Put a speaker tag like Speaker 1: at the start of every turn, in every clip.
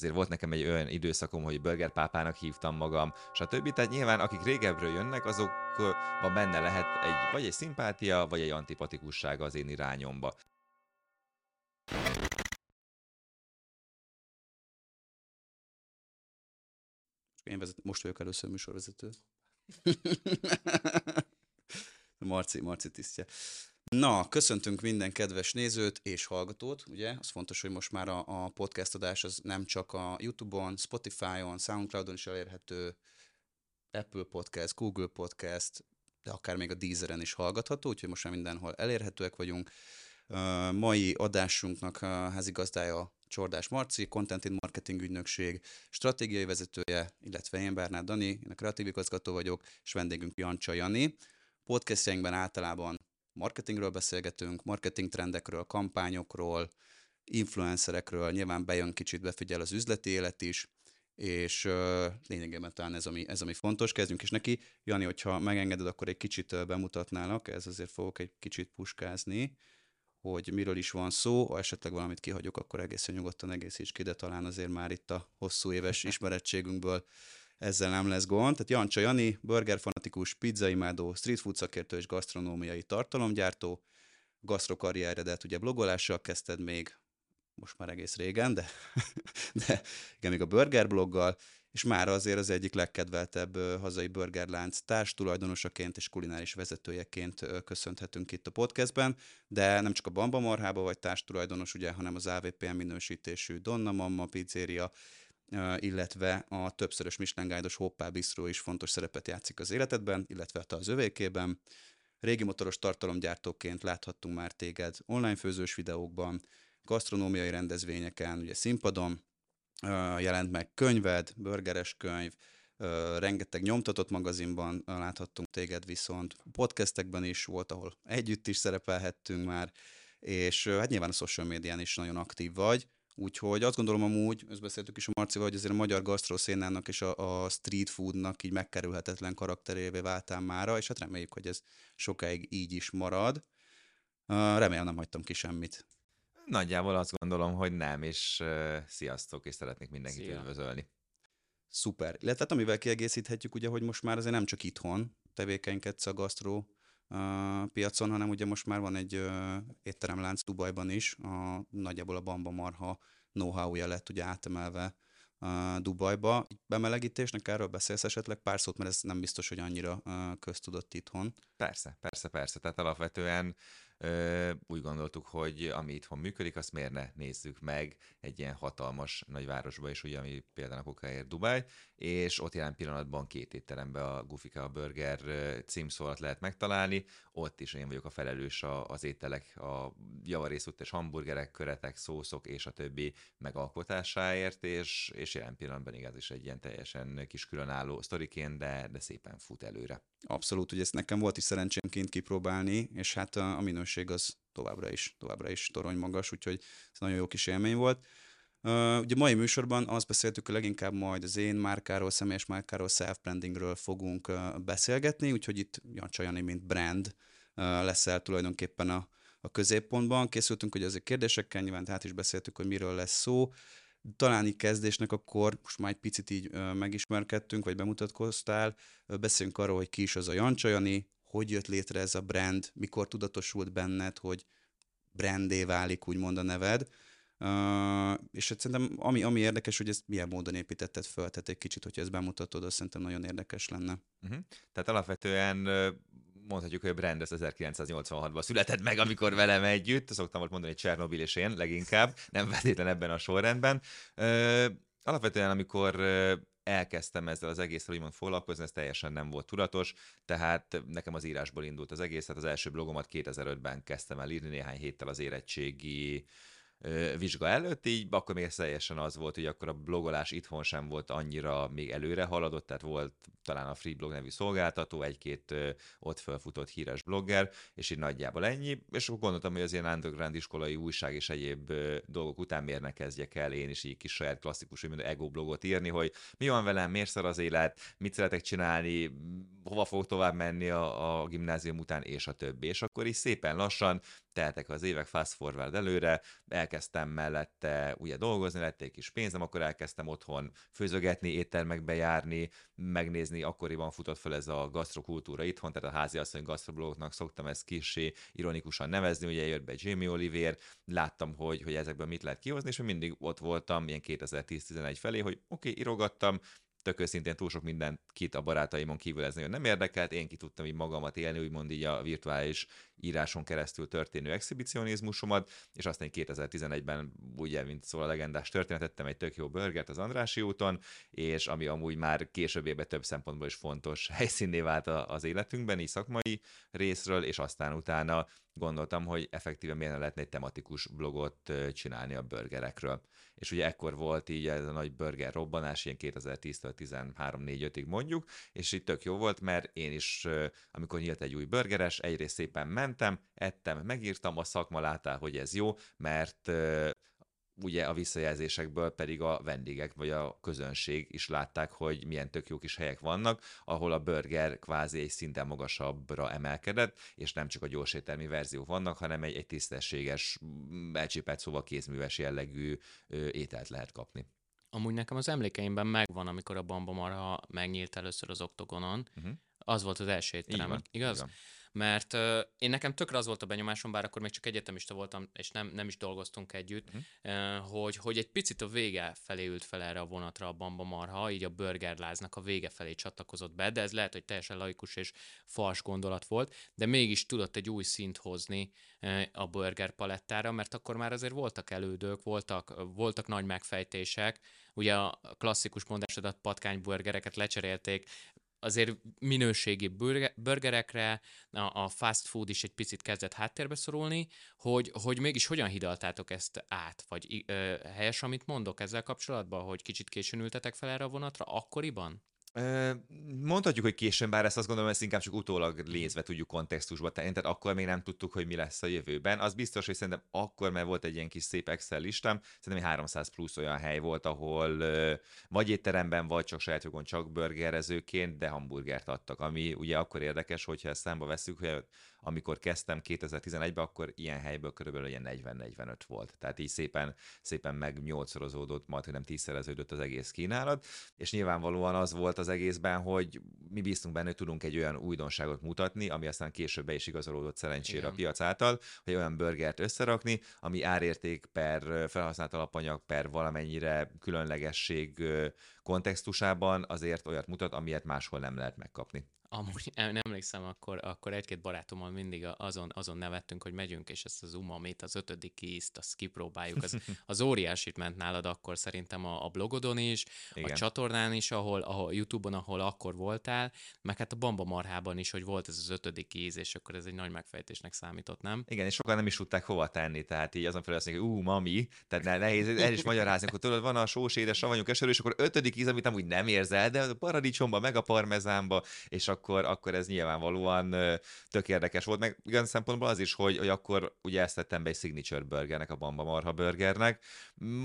Speaker 1: azért volt nekem egy olyan időszakom, hogy burgerpápának hívtam magam, stb. Tehát nyilván akik régebről jönnek, azokban benne lehet egy, vagy egy szimpátia, vagy egy antipatikussága az én irányomba.
Speaker 2: Én vezet, most vagyok először műsorvezető. Marci, Marci tisztje. Na, köszöntünk minden kedves nézőt és hallgatót, ugye? Az fontos, hogy most már a, a podcast adás az nem csak a YouTube-on, Spotify-on, Soundcloud-on is elérhető, Apple Podcast, Google Podcast, de akár még a Deezeren is hallgatható, úgyhogy most már mindenhol elérhetőek vagyunk. Uh, mai adásunknak a házigazdája Csordás Marci, Content in Marketing ügynökség stratégiai vezetője, illetve én Bernát Dani, én a kreatív igazgató vagyok, és vendégünk Jancsa Jani. Podcastjainkben általában marketingről beszélgetünk, marketing trendekről, kampányokról, influencerekről, nyilván bejön kicsit, befigyel az üzleti élet is, és uh, lényegében talán ez ami, ez, ami fontos. Kezdjünk is neki. Jani, hogyha megengeded, akkor egy kicsit bemutatnálak, ez azért fogok egy kicsit puskázni hogy miről is van szó, ha esetleg valamit kihagyok, akkor egészen nyugodtan egészíts ki, de talán azért már itt a hosszú éves ismerettségünkből ezzel nem lesz gond. Tehát Jancsa Jani, burgerfanatikus, pizzaimádó, street food szakértő és gasztronómiai tartalomgyártó, gasztrokarrieredet ugye blogolással kezdted még, most már egész régen, de, de igen, még a burger bloggal, és már azért az egyik legkedveltebb hazai burgerlánc társ tulajdonosaként és kulináris vezetőjeként köszönhetünk itt a podcastben, de nem csak a Bamba Marhába vagy társ tulajdonos, ugye, hanem az AVPN minősítésű Donna Mamma pizzeria, illetve a többszörös Michelin Guide-os Hoppá Bistro is fontos szerepet játszik az életedben, illetve a az övékében. Régi motoros tartalomgyártóként láthattunk már téged online főzős videókban, gasztronómiai rendezvényeken, ugye színpadon, jelent meg könyved, burgeres könyv, rengeteg nyomtatott magazinban láthattunk téged viszont, podcastekben is volt, ahol együtt is szerepelhettünk már, és hát nyilván a social médián is nagyon aktív vagy, Úgyhogy azt gondolom amúgy, ezt beszéltük is a Marcival, hogy azért a magyar gasztroszénának és a, a street foodnak így megkerülhetetlen karakterévé váltál mára, és hát reméljük, hogy ez sokáig így is marad. Uh, remélem nem hagytam ki semmit.
Speaker 1: Nagyjából azt gondolom, hogy nem, és uh, sziasztok, és szeretnék mindenkit Szia. üdvözölni.
Speaker 2: Szuper. Illetve hát amivel kiegészíthetjük, ugye, hogy most már azért nem csak itthon tevékenykedsz a gasztró piacon, hanem ugye most már van egy étteremlánc Dubajban is, a, nagyjából a Bamba Marha know-how-ja lett ugye átemelve Dubajba. Bemelegítésnek erről beszélsz esetleg pár szót, mert ez nem biztos, hogy annyira köztudott itthon.
Speaker 1: Persze, persze, persze. Tehát alapvetően úgy gondoltuk, hogy ami itthon működik, azt miért ne nézzük meg egy ilyen hatalmas nagyvárosba is, ugye, ami például a kokáért Dubáj, és ott jelen pillanatban két étteremben a Gufika Burger címszó alatt lehet megtalálni, ott is én vagyok a felelős az ételek, a javarész és hamburgerek, köretek, szószok és a többi megalkotásáért, és, és jelen pillanatban igaz is egy ilyen teljesen kis különálló sztoriként, de, de szépen fut előre.
Speaker 2: Abszolút, ugye ezt nekem volt is szerencsém kint kipróbálni, és hát a, a minőség az továbbra is, továbbra is torony magas, úgyhogy ez nagyon jó kis élmény volt. Uh, ugye mai műsorban azt beszéltük, hogy leginkább majd az én márkáról, személyes márkáról, self-brandingről fogunk uh, beszélgetni, úgyhogy itt Jancsa Jani, mint brand uh, leszel tulajdonképpen a, a középpontban. Készültünk hogy azért kérdésekkel, nyilván tehát is beszéltük, hogy miről lesz szó. Talán így kezdésnek akkor most már egy picit így megismerkedtünk, vagy bemutatkoztál, beszéljünk arról, hogy ki is az a Jancsa Jani, hogy jött létre ez a brand, mikor tudatosult benned, hogy brandé válik, úgymond a neved. És hát szerintem ami, ami érdekes, hogy ezt milyen módon építetted föl, tehát egy kicsit, hogyha ezt bemutatod, az szerintem nagyon érdekes lenne.
Speaker 1: Uh-huh. Tehát alapvetően mondhatjuk, hogy a brand 1986-ban született meg, amikor velem együtt, szoktam volt mondani, Csernobil és én leginkább, nem feltétlen ebben a sorrendben. Alapvetően, amikor elkezdtem ezzel az egészről úgymond foglalkozni, ez teljesen nem volt tudatos, tehát nekem az írásból indult az egész, tehát az első blogomat 2005-ben kezdtem el írni néhány héttel az érettségi vizsga előtt, így akkor még teljesen az volt, hogy akkor a blogolás itthon sem volt annyira még előre haladott, tehát volt talán a Freeblog nevű szolgáltató, egy-két ott felfutott híres blogger, és így nagyjából ennyi, és akkor gondoltam, hogy az ilyen underground iskolai újság és egyéb dolgok után miért ne kezdjek el én is így kis saját klasszikus, hogy ego blogot írni, hogy mi van velem, miért szar az élet, mit szeretek csinálni, hova fog tovább menni a, a gimnázium után, és a többi. És akkor is szépen lassan teltek az évek, fast forward előre, elkezdtem mellette ugye dolgozni, lett egy kis pénzem, akkor elkezdtem otthon főzögetni, éttermekbe járni, megnézni, akkoriban futott fel ez a gasztrokultúra itthon, tehát a házi asszony gasztroblogoknak szoktam ezt kisé ironikusan nevezni, ugye jött be Jamie Oliver, láttam, hogy, hogy ezekből mit lehet kihozni, és mindig ott voltam, ilyen 2010-11 felé, hogy oké, okay, írogattam, tök őszintén túl sok mindent kit a barátaimon kívül ez nagyon nem érdekelt, én ki tudtam így magamat élni, úgymond így a virtuális íráson keresztül történő exhibicionizmusomat, és aztán 2011-ben, ugye, mint szól a legendás történet, tettem egy tök jó burgert az Andrási úton, és ami amúgy már később több szempontból is fontos helyszínné vált az életünkben, így szakmai részről, és aztán utána gondoltam, hogy effektíven miért lehetne egy tematikus blogot csinálni a burgerekről. És ugye ekkor volt így ez a nagy burger robbanás, ilyen 2010-től 13-4-5-ig mondjuk, és itt tök jó volt, mert én is, amikor nyílt egy új burgeres, egyrészt szépen mentem, ettem, megírtam, a szakma látál, hogy ez jó, mert ugye a visszajelzésekből pedig a vendégek vagy a közönség is látták, hogy milyen tök jó kis helyek vannak, ahol a burger kvázi egy szinten magasabbra emelkedett, és nem csak a gyorsételmi verziók vannak, hanem egy, egy tisztességes, elcsépelt szóval kézműves jellegű ételt lehet kapni.
Speaker 3: Amúgy nekem az emlékeimben megvan, amikor a Bamba Marha megnyílt először az oktogonon. Uh-huh. Az volt az első étterem, igaz? Igen mert uh, én nekem tökre az volt a benyomásom, bár akkor még csak egyetemista voltam, és nem, nem is dolgoztunk együtt, uh-huh. uh, hogy, hogy egy picit a vége felé ült fel erre a vonatra a Bamba Marha, így a burgerláznak a vége felé csatlakozott be, de ez lehet, hogy teljesen laikus és fals gondolat volt, de mégis tudott egy új szint hozni uh, a burger palettára, mert akkor már azért voltak elődők, voltak, voltak nagy megfejtések, ugye a klasszikus mondásodat patkányburgereket lecserélték azért minőségi burgerekre, a, fast food is egy picit kezdett háttérbe szorulni, hogy, hogy mégis hogyan hidaltátok ezt át? Vagy ö, helyes, amit mondok ezzel kapcsolatban, hogy kicsit későn ültetek fel erre a vonatra akkoriban?
Speaker 1: Mondhatjuk, hogy későn, bár ezt azt gondolom, ezt inkább csak utólag lézve tudjuk kontextusba tenni, tehát akkor még nem tudtuk, hogy mi lesz a jövőben. Az biztos, hogy szerintem akkor, mert volt egy ilyen kis szép Excel listám, szerintem 300 plusz olyan hely volt, ahol vagy étteremben, vagy csak saját jogon csak burgerezőként, de hamburgert adtak, ami ugye akkor érdekes, hogyha ezt számba veszük, hogy amikor kezdtem 2011-ben, akkor ilyen helyből körülbelül ilyen 40-45 volt. Tehát így szépen, szépen meg nyolcszorozódott, majd hogy nem tízszereződött az egész kínálat, és nyilvánvalóan az volt az egészben, hogy mi bíztunk benne, hogy tudunk egy olyan újdonságot mutatni, ami aztán később be is igazolódott szerencsére Igen. a piac által, hogy olyan burgert összerakni, ami árérték per felhasznált alapanyag per valamennyire különlegesség kontextusában azért olyat mutat, amilyet máshol nem lehet megkapni.
Speaker 3: Amúgy nem emlékszem, akkor, akkor egy-két barátommal mindig azon, azon nevettünk, hogy megyünk, és ezt az umamit, az ötödik ízt, azt kipróbáljuk. Az, az óriásit ment nálad akkor szerintem a, a blogodon is, Igen. a csatornán is, ahol, ahol YouTube-on, ahol akkor voltál, meg hát a Bamba Marhában is, hogy volt ez az ötödik íz, és akkor ez egy nagy megfejtésnek számított, nem?
Speaker 1: Igen, és sokan nem is tudták hova tenni, tehát így azon felül azt mondják, ú, mami, tehát nehéz el is magyarázni, akkor tudod, van a sós édes savanyú keserű, és akkor ötödik íz, amit amúgy nem érzel, de a paradicsomba, meg a parmezánba, és akkor, akkor ez nyilvánvalóan tök érdekes volt, meg olyan szempontból az is, hogy, hogy akkor ugye ezt tettem be egy signature burgernek, a Bamba Marha burgernek.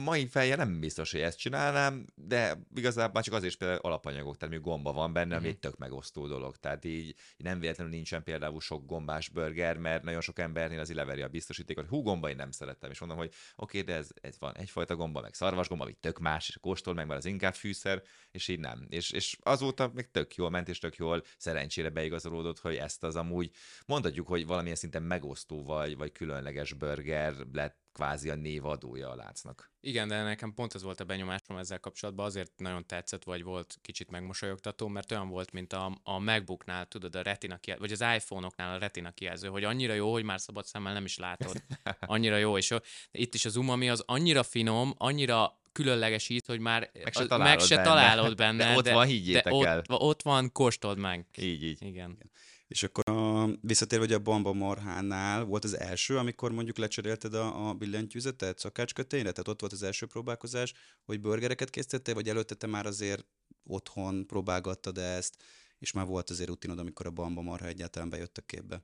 Speaker 1: Mai fejjel nem biztos, hogy ezt csinálnám, de igazából csak azért is például alapanyagok, tehát gomba van benne, ami egy tök megosztó dolog. Tehát így nem véletlenül nincsen például sok gombás burger, mert nagyon sok embernél az leveri a biztosítékot, hú, gomba én nem szerettem, és mondom, hogy oké, okay, de ez, ez van egyfajta gomba, meg szarvasgomba, ami tök más, és kóstol meg, mert az inkább fűszer, és így nem. És, és azóta még tök jól ment, és tök jól szerencsére beigazolódott, hogy ezt az amúgy mondhatjuk, hogy valamilyen szinten megosztó vagy, vagy különleges burger lett kvázi a névadója a láncnak.
Speaker 3: Igen, de nekem pont ez volt a benyomásom ezzel kapcsolatban, azért nagyon tetszett, vagy volt kicsit megmosolyogtató, mert olyan volt, mint a, a MacBooknál, tudod, a retina kijelző, vagy az iPhone-oknál a retina kijelző, hogy annyira jó, hogy már szabad szemmel nem is látod. Annyira jó, és itt is az umami az annyira finom, annyira különleges íz, hogy már
Speaker 1: meg se találod, meg se benne. találod benne. De ott de, van, higgyétek
Speaker 3: de
Speaker 1: el.
Speaker 3: Ott, ott van, kóstold meg.
Speaker 1: Így, így.
Speaker 3: Igen. Igen.
Speaker 2: És akkor a, visszatérve, hogy a Bamba Marhánál volt az első, amikor mondjuk lecserélted a, a billentyűzetet szakácskötényre, tehát ott volt az első próbálkozás, hogy burgereket készítettél, vagy előtte te már azért otthon próbálgattad ezt, és már volt azért rutinod, amikor a Bamba Marha egyáltalán bejött a képbe?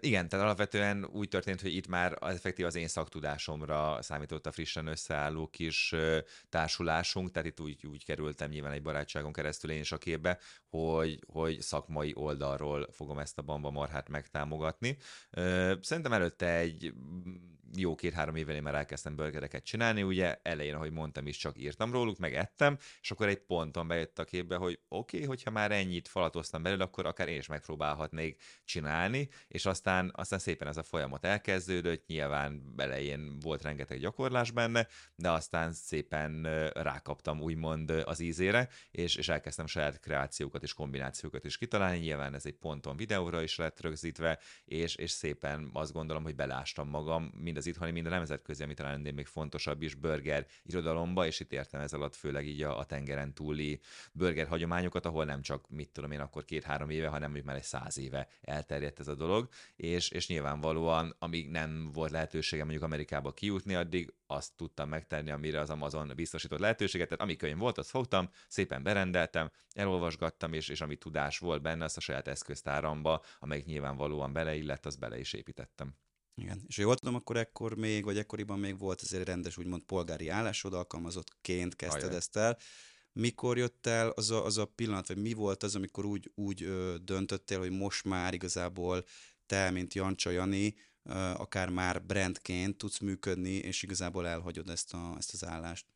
Speaker 1: Igen, tehát alapvetően úgy történt, hogy itt már effektív az én szaktudásomra számított a frissen összeálló kis társulásunk, tehát itt úgy, úgy kerültem nyilván egy barátságon keresztül én is a képbe, hogy, hogy szakmai oldalról fogom ezt a bamba marhát megtámogatni. Ö, szerintem előtte egy jó két-három évvel én már elkezdtem burgereket csinálni, ugye elején, ahogy mondtam is, csak írtam róluk, meg ettem, és akkor egy ponton bejött a képbe, hogy oké, okay, hogyha már ennyit falatoztam belőle, akkor akár én is megpróbálhatnék csinálni, és aztán, aztán szépen ez a folyamat elkezdődött, nyilván elején volt rengeteg gyakorlás benne, de aztán szépen rákaptam úgymond az ízére, és, és elkezdtem saját kreációkat és kombinációkat is kitalálni, nyilván ez egy ponton videóra is lett rögzítve, és, és szépen azt gondolom, hogy belástam magam, mind az itthoni, mind a nemzetközi, ami talán még fontosabb is, burger irodalomba, és itt értem ez alatt főleg így a, a tengeren túli burger hagyományokat, ahol nem csak, mit tudom én, akkor két-három éve, hanem mondjuk már egy száz éve elterjedt ez a dolog, és, és nyilvánvalóan, amíg nem volt lehetőségem mondjuk Amerikába kijutni, addig azt tudtam megtenni, amire az Amazon biztosított lehetőséget, tehát ami könyv volt, azt fogtam, szépen berendeltem, elolvasgattam, és, és ami tudás volt benne, azt a saját eszköztáramba, amelyik nyilvánvalóan beleillett, azt bele is építettem.
Speaker 2: Igen, és jól tudom, akkor ekkor még, vagy ekkoriban még volt azért rendes, úgymond polgári állásod, alkalmazottként kezdted Ajaj. ezt el. Mikor jött el az a, az a pillanat, vagy mi volt az, amikor úgy, úgy ö, döntöttél, hogy most már igazából te, mint Jancsa Jani, akár már brandként tudsz működni, és igazából elhagyod ezt, a, ezt az állást?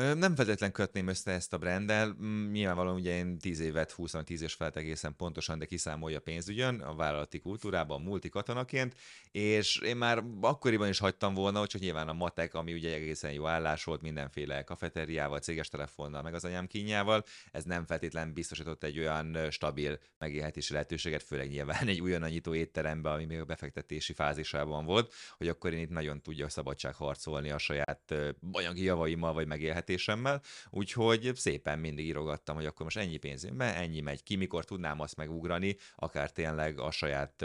Speaker 1: Nem feltétlen kötném össze ezt a branddel. Mm, nyilvánvalóan ugye én 10 évet, 20-10 és felett egészen pontosan, de kiszámolja pénzügyön a vállalati kultúrában, multi katonaként, és én már akkoriban is hagytam volna, hogy nyilván a matek, ami ugye egészen jó állás volt mindenféle kafeteriával, céges telefonnal, meg az anyám kínjával, ez nem feltétlen biztosított egy olyan stabil megélhetési lehetőséget, főleg nyilván egy újonnan nyitó étterembe, ami még a befektetési fázisában volt, hogy akkor én itt nagyon tudja szabadság harcolni a saját anyagi javaimmal, vagy megélhetésemmel megélhetésemmel, úgyhogy szépen mindig írogattam, hogy akkor most ennyi pénz jön be, ennyi megy ki, mikor tudnám azt megugrani, akár tényleg a saját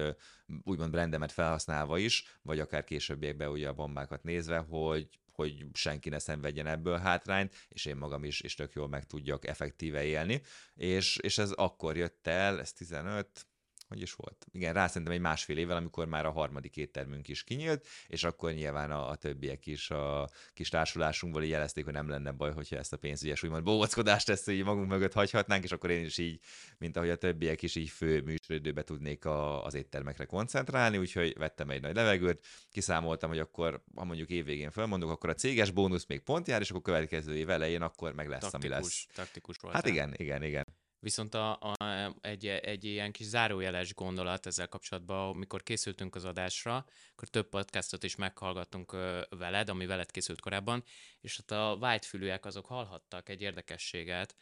Speaker 1: úgymond brandemet felhasználva is, vagy akár későbbiekben ugye a bombákat nézve, hogy hogy senki ne szenvedjen ebből hátrányt, és én magam is, is tök jól meg tudjak effektíve élni. És, és ez akkor jött el, ez 15, hogy is volt? Igen, rá szerintem egy másfél évvel, amikor már a harmadik éttermünk is kinyílt, és akkor nyilván a, a többiek is a kis társulásunkból így jelezték, hogy nem lenne baj, hogyha ezt a pénzügyes úgymond bóckodást ezt így magunk mögött hagyhatnánk, és akkor én is így, mint ahogy a többiek is így fő műsoridőbe tudnék a, az éttermekre koncentrálni, úgyhogy vettem egy nagy levegőt, kiszámoltam, hogy akkor, ha mondjuk évvégén felmondok, akkor a céges bónusz még pont jár, és akkor következő év elején akkor meg lesz,
Speaker 3: taktikus,
Speaker 1: ami lesz.
Speaker 3: Taktikus volt.
Speaker 1: Hát igen, igen, igen.
Speaker 3: Viszont a, a, egy, egy ilyen kis zárójeles gondolat ezzel kapcsolatban, amikor készültünk az adásra, akkor több podcastot is meghallgattunk veled, ami veled készült korábban, és ott a whitefülűek azok hallhattak egy érdekességet,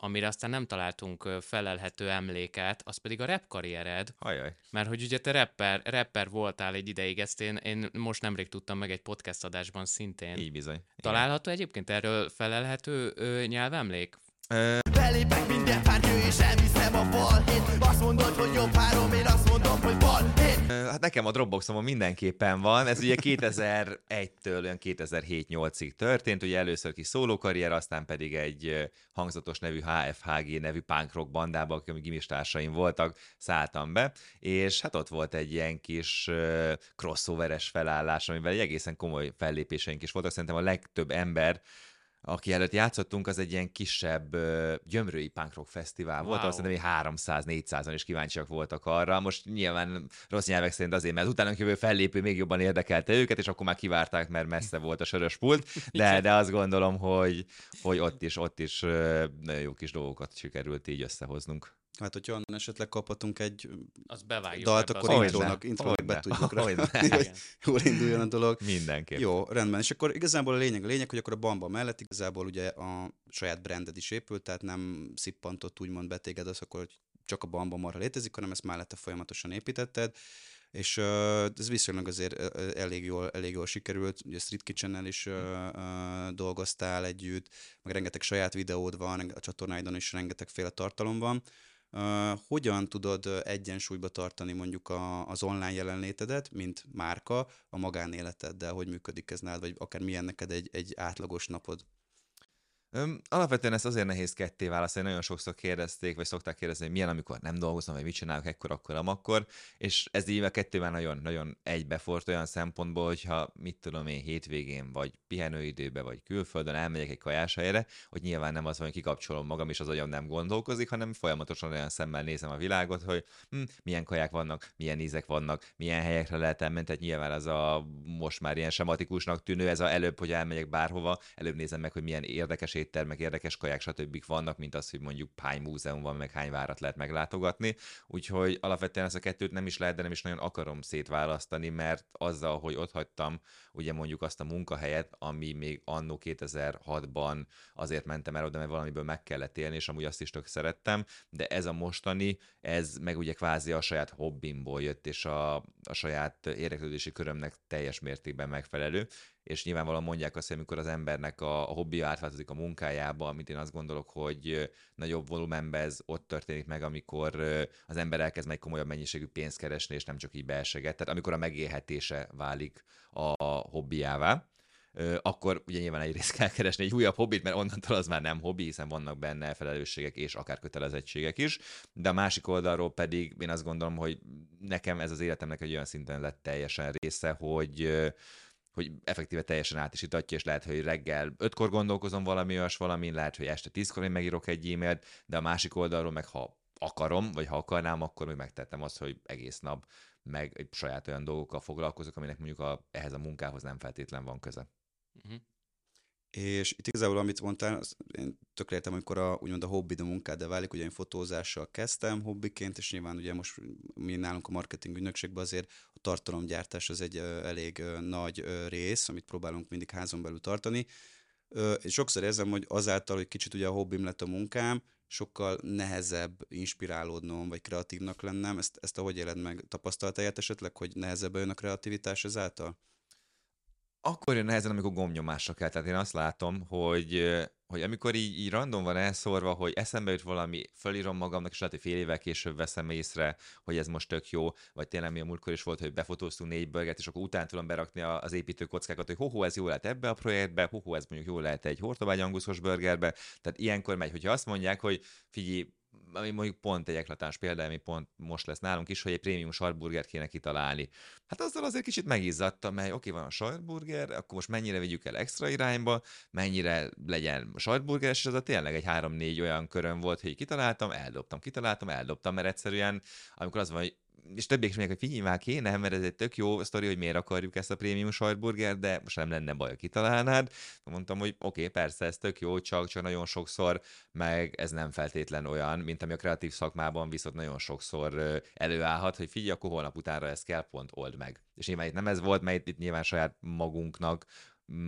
Speaker 3: amire aztán nem találtunk felelhető emléket, az pedig a rap karriered.
Speaker 1: Ajaj.
Speaker 3: Mert hogy ugye te rapper, rapper voltál egy ideig, ezt én, én most nemrég tudtam meg egy podcast adásban szintén.
Speaker 1: Így bizony.
Speaker 3: Található Igen. egyébként erről felelhető ö, nyelvemlék?
Speaker 4: Belépek minden párkő és elviszem a balhét Azt mondod, hogy jobb három, én azt mondom, hogy balhét
Speaker 1: Hát nekem a Dropboxomon mindenképpen van, ez ugye 2001-től olyan 2007-8-ig történt, ugye először ki szólókarrier, aztán pedig egy hangzatos nevű HFHG nevű punk rock bandába, akik gimistársaim voltak, szálltam be, és hát ott volt egy ilyen kis crossoveres felállás, amivel egy egészen komoly fellépéseink is voltak, szerintem a legtöbb ember aki előtt játszottunk, az egy ilyen kisebb gyömrői punk rock fesztivál wow. volt, ahol szerintem 300-400-an is kíváncsiak voltak arra. Most nyilván rossz nyelvek szerint azért, mert utána jövő fellépő még jobban érdekelte őket, és akkor már kivárták, mert messze volt a sörös pult, de, de azt gondolom, hogy, hogy ott is, ott is nagyon jó kis dolgokat sikerült így összehoznunk.
Speaker 2: Hát, hogyha onnan esetleg kaphatunk egy
Speaker 3: az
Speaker 2: dalt, akkor intrónak, intrónak be tudjuk rá, hogy jól induljon a dolog.
Speaker 1: Mindenképp.
Speaker 2: Jó, rendben. És akkor igazából a lényeg, a lényeg, hogy akkor a Bamba mellett igazából ugye a saját branded is épült, tehát nem szippantott úgymond betéged az, akkor hogy csak a Bamba marha létezik, hanem ezt mellette folyamatosan építetted. És uh, ez viszonylag azért uh, elég, jól, elég jól sikerült, ugye Street kitchen is uh, uh, dolgoztál együtt, meg rengeteg saját videód van, a csatornáidon is rengeteg tartalom van, hogyan tudod egyensúlyba tartani mondjuk a, az online jelenlétedet, mint márka, a magánéleteddel, hogy működik ez nálad, vagy akár milyen neked egy, egy átlagos napod?
Speaker 1: Alapvetően ezt azért nehéz ketté választani, nagyon sokszor kérdezték, vagy szokták kérdezni, hogy milyen, amikor nem dolgozom, vagy mit csinálok ekkor, akkor, akkor, és ez így a kettő már nagyon, nagyon egybefort olyan szempontból, hogyha mit tudom én hétvégén, vagy pihenőidőben, vagy külföldön elmegyek egy kajás helyre, hogy nyilván nem az, hogy kikapcsolom magam, és az agyam nem gondolkozik, hanem folyamatosan olyan szemmel nézem a világot, hogy hm, milyen kaják vannak, milyen ízek vannak, milyen helyekre lehet elmenni, tehát nyilván az a most már ilyen sematikusnak tűnő, ez a előbb, hogy elmegyek bárhova, előbb nézem meg, hogy milyen érdekes éttermek, érdekes kaják, stb. vannak, mint az, hogy mondjuk hány múzeum van, meg hány várat lehet meglátogatni. Úgyhogy alapvetően ezt a kettőt nem is lehet, de nem is nagyon akarom szétválasztani, mert azzal, hogy ott hagytam ugye mondjuk azt a munkahelyet, ami még annó 2006-ban azért mentem el oda, mert valamiből meg kellett élni, és amúgy azt is tök szerettem, de ez a mostani, ez meg ugye kvázi a saját hobbimból jött, és a, a saját érdeklődési körömnek teljes mértékben megfelelő, és nyilvánvalóan mondják azt, hogy amikor az embernek a, a hobbija átváltozik a munkájába, amit én azt gondolok, hogy nagyobb volumenben ez ott történik meg, amikor az ember elkezd meg komolyabb mennyiségű pénzt keresni, és nem csak így belseget, tehát amikor a megélhetése válik a hobbiává, akkor ugye nyilván egyrészt kell keresni egy újabb hobbit, mert onnantól az már nem hobbi, hiszen vannak benne felelősségek és akár kötelezettségek is, de a másik oldalról pedig én azt gondolom, hogy nekem ez az életemnek egy olyan szinten lett teljesen része, hogy hogy effektíve teljesen át is itatja, és lehet, hogy reggel ötkor gondolkozom valami olyas valamin, lehet, hogy este tízkor én megírok egy e-mailt, de a másik oldalról meg ha akarom, vagy ha akarnám, akkor még megtettem azt, hogy egész nap meg egy saját olyan dolgokkal foglalkozok, aminek mondjuk a, ehhez a munkához nem feltétlen van köze. Uh-huh.
Speaker 2: És itt igazából, amit mondtál, az én tökre amikor a, úgymond a hobbi a munkád válik, ugye én fotózással kezdtem hobbiként, és nyilván ugye most mi nálunk a marketing ügynökségben azért a tartalomgyártás az egy elég nagy rész, amit próbálunk mindig házon belül tartani, és sokszor érzem, hogy azáltal, hogy kicsit ugye a hobbim lett a munkám, sokkal nehezebb inspirálódnom, vagy kreatívnak lennem. Ezt, ezt ahogy éled meg? Tapasztaltál esetleg, hogy nehezebb jön a kreativitás ezáltal?
Speaker 1: Akkor jön nehezen, amikor gomnyomásra kell. Tehát én azt látom, hogy, hogy amikor így, így random van elszórva, hogy eszembe jut valami, fölírom magamnak, és lehet, hogy fél évvel később veszem észre, hogy ez most tök jó, vagy tényleg mi a múltkor is volt, hogy befotóztunk négy burgert, és akkor utána tudom berakni az építő kockákat, hogy hoho, ez jó lehet ebbe a projektbe, hoho, ez mondjuk jó lehet egy hortobágy anguszos burgerbe. Tehát ilyenkor megy, hogyha azt mondják, hogy figyelj, ami mondjuk pont egy eklatáns példa, ami pont most lesz nálunk is, hogy egy prémium sartburgert kéne kitalálni. Hát azzal azért kicsit megizzadtam, mert oké, van a sartburger, akkor most mennyire vigyük el extra irányba, mennyire legyen sartburger, és ez a tényleg egy három-négy olyan köröm volt, hogy kitaláltam, eldobtam, kitaláltam, eldobtam, mert egyszerűen, amikor az van, hogy és többiek is mondják, hogy figyelj már kéne, mert ez egy tök jó sztori, hogy miért akarjuk ezt a prémium sajtburger, de most nem lenne baj, kitalálnád. Mondtam, hogy oké, okay, persze, ez tök jó, csak, csak nagyon sokszor, meg ez nem feltétlen olyan, mint ami a kreatív szakmában viszont nagyon sokszor előállhat, hogy figyelj, akkor holnap utána ez kell, pont old meg. És nyilván itt nem ez volt, mert itt nyilván saját magunknak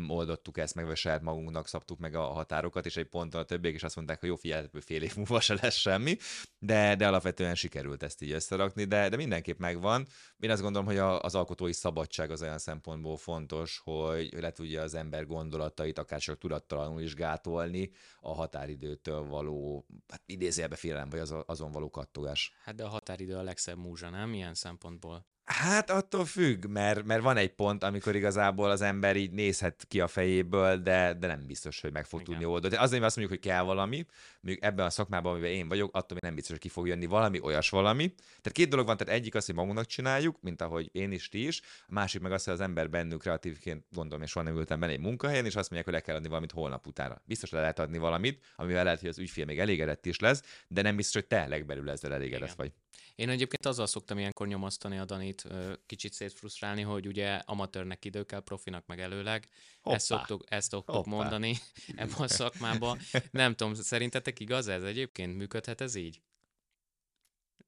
Speaker 1: oldottuk ezt meg, vagy saját magunknak szabtuk meg a határokat, és egy ponton a többiek is azt mondták, hogy jó, figyelj, fél év múlva se lesz semmi, de, de alapvetően sikerült ezt így összerakni, de, de mindenképp megvan. Én azt gondolom, hogy a, az alkotói szabadság az olyan szempontból fontos, hogy le tudja az ember gondolatait akár csak tudattalanul is gátolni a határidőtől való, hát idézélbe félelem, vagy az, azon való kattogás.
Speaker 3: Hát de a határidő a legszebb múzsa, nem? Ilyen szempontból.
Speaker 1: Hát attól függ, mert, mert van egy pont, amikor igazából az ember így nézhet ki a fejéből, de, de nem biztos, hogy meg fog Igen. tudni oldani. Azért azt mondjuk, hogy kell valami, mondjuk ebben a szakmában, amiben én vagyok, attól még nem biztos, hogy ki fog jönni valami, olyas valami. Tehát két dolog van, tehát egyik az, hogy magunknak csináljuk, mint ahogy én is, ti is, a másik meg az, hogy az ember bennünk kreatívként, gondolom, és soha nem ültem benne egy munkahelyen, és azt mondják, hogy le kell adni valamit holnap utána. Biztos le lehet adni valamit, amivel lehet, hogy az ügyfél még elégedett is lesz, de nem biztos, hogy te legbelül ezzel elégedett Igen. vagy.
Speaker 3: Én egyébként azzal szoktam ilyenkor nyomasztani a Danit, kicsit szétfrusztrálni, hogy ugye amatőrnek idő kell, profinak meg előleg. Hoppá. Ezt szoktuk, ezt szoktuk Hoppá. mondani ebben a szakmában. Nem tudom, szerintetek igaz ez egyébként? Működhet ez így?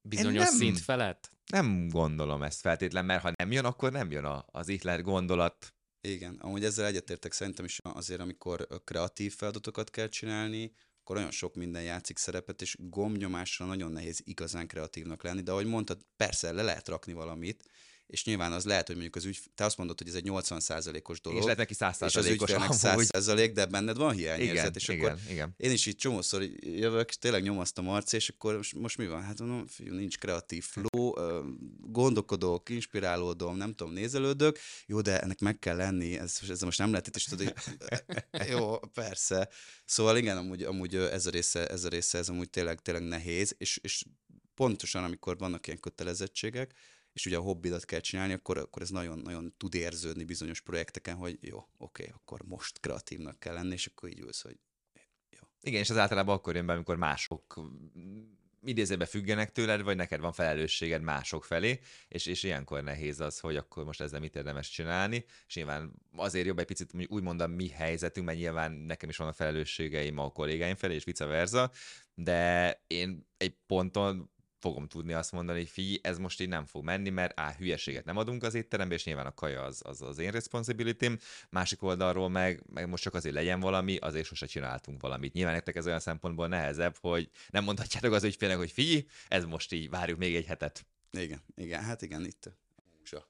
Speaker 3: Bizonyos nem, szint felett?
Speaker 1: Nem gondolom ezt feltétlen, mert ha nem jön, akkor nem jön a, az ihlet gondolat.
Speaker 2: Igen, amúgy ezzel egyetértek szerintem is azért, amikor kreatív feladatokat kell csinálni, akkor olyan sok minden játszik szerepet, és gombnyomásra nagyon nehéz igazán kreatívnak lenni, de ahogy mondtad, persze le lehet rakni valamit, és nyilván az lehet, hogy mondjuk az ügy, te azt mondod, hogy ez egy 80%-os dolog.
Speaker 1: És lehet neki 100%-os
Speaker 2: És az ügyfélnek 100%, de benned van hiányérzet.
Speaker 1: Igen,
Speaker 2: és
Speaker 1: igen,
Speaker 2: akkor
Speaker 1: igen.
Speaker 2: én is így csomószor jövök, és tényleg nyomasztom arc, és akkor most, most mi van? Hát mondom, fiú, nincs kreatív flow, gondolkodok, inspirálódom, nem tudom, nézelődök, jó, de ennek meg kell lenni, ez, ez most nem lehet itt, és tudod, hogy jó, persze. Szóval igen, amúgy, amúgy ez a része, ez a része, ez amúgy tényleg, tényleg nehéz, és, és pontosan, amikor vannak ilyen kötelezettségek, és ugye a hobbidat kell csinálni, akkor, akkor ez nagyon-nagyon tud érződni bizonyos projekteken, hogy jó, oké, akkor most kreatívnak kell lenni, és akkor így ülsz, hogy jó.
Speaker 1: Igen, és az általában akkor jön be, amikor mások idézőben függenek tőled, vagy neked van felelősséged mások felé, és, és ilyenkor nehéz az, hogy akkor most ezzel mit érdemes csinálni, és nyilván azért jobb egy picit úgy mondom mi helyzetünk, mert nyilván nekem is vannak felelősségeim a kollégáim felé, és vice versa, de én egy ponton fogom tudni azt mondani, hogy figyelj, ez most így nem fog menni, mert á, hülyeséget nem adunk az étterembe, és nyilván a kaja az az, az én responsibility másik oldalról meg, meg most csak azért legyen valami, azért sose csináltunk valamit. Nyilván nektek ez olyan szempontból nehezebb, hogy nem mondhatjátok az ügyfélnek, hogy figyelj, ez most így, várjuk még egy hetet.
Speaker 2: Igen, igen, hát igen, itt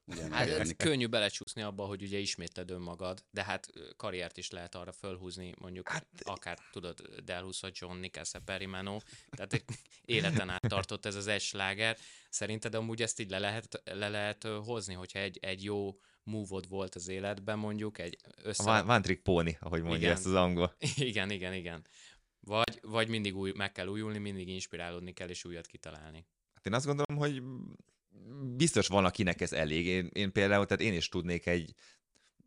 Speaker 3: Ugye, hát ez könnyű belecsúszni abba, hogy ugye ismétled önmagad, de hát karriert is lehet arra fölhúzni, mondjuk hát, akár tudod, Delhus vagy John Nicholson Perimano, tehát életen át tartott ez az egy sláger. Szerinted amúgy ezt így le lehet, le lehet hozni, hogyha egy, egy jó move volt az életben mondjuk, egy
Speaker 1: össze... Van, van trick pony, ahogy mondja igen. ezt az angol.
Speaker 3: Igen, igen, igen. Vagy, vagy mindig új, meg kell újulni, mindig inspirálódni kell, és újat kitalálni.
Speaker 1: Hát én azt gondolom, hogy biztos van, akinek ez elég. Én, én például, tehát én is tudnék egy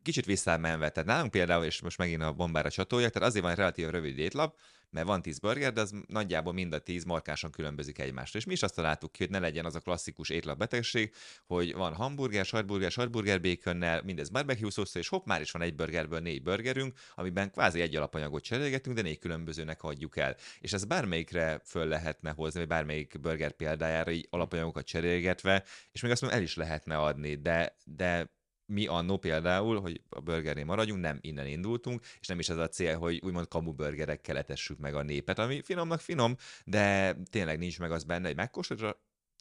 Speaker 1: kicsit visszamenve. Tehát nálunk például, és most megint a bombára csatoljak, tehát azért van egy relatív rövid étlap, mert van 10 burger, de az nagyjából mind a 10 markásan különbözik egymástól. És mi is azt találtuk ki, hogy ne legyen az a klasszikus étlapbetegség, hogy van hamburger, sajtburger, sajtburger békönnel, mindez barbecue szósz, és hopp, már is van egy burgerből négy burgerünk, amiben kvázi egy alapanyagot cserélgetünk, de négy különbözőnek adjuk el. És ez bármelyikre föl lehetne hozni, vagy bármelyik burger példájára így alapanyagokat cserélgetve, és még azt mondom, el is lehetne adni, de, de mi annó például, hogy a burgernél maradjunk, nem innen indultunk, és nem is ez a cél, hogy úgymond kamu burgerekkel etessük meg a népet, ami finomnak finom, de tényleg nincs meg az benne, hogy megkóstolod,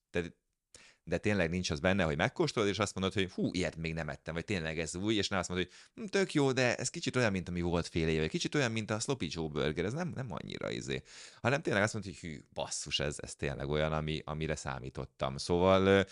Speaker 1: tehát de tényleg nincs az benne, hogy megkóstolod, és azt mondod, hogy hú, ilyet még nem ettem, vagy tényleg ez új, és nem azt mondod, hogy hm, tök jó, de ez kicsit olyan, mint ami volt fél éve, kicsit olyan, mint a Sloppy Joe burger, ez nem, nem annyira izé. Hanem tényleg azt mondod, hogy hű, basszus, ez, ez tényleg olyan, ami, amire számítottam. Szóval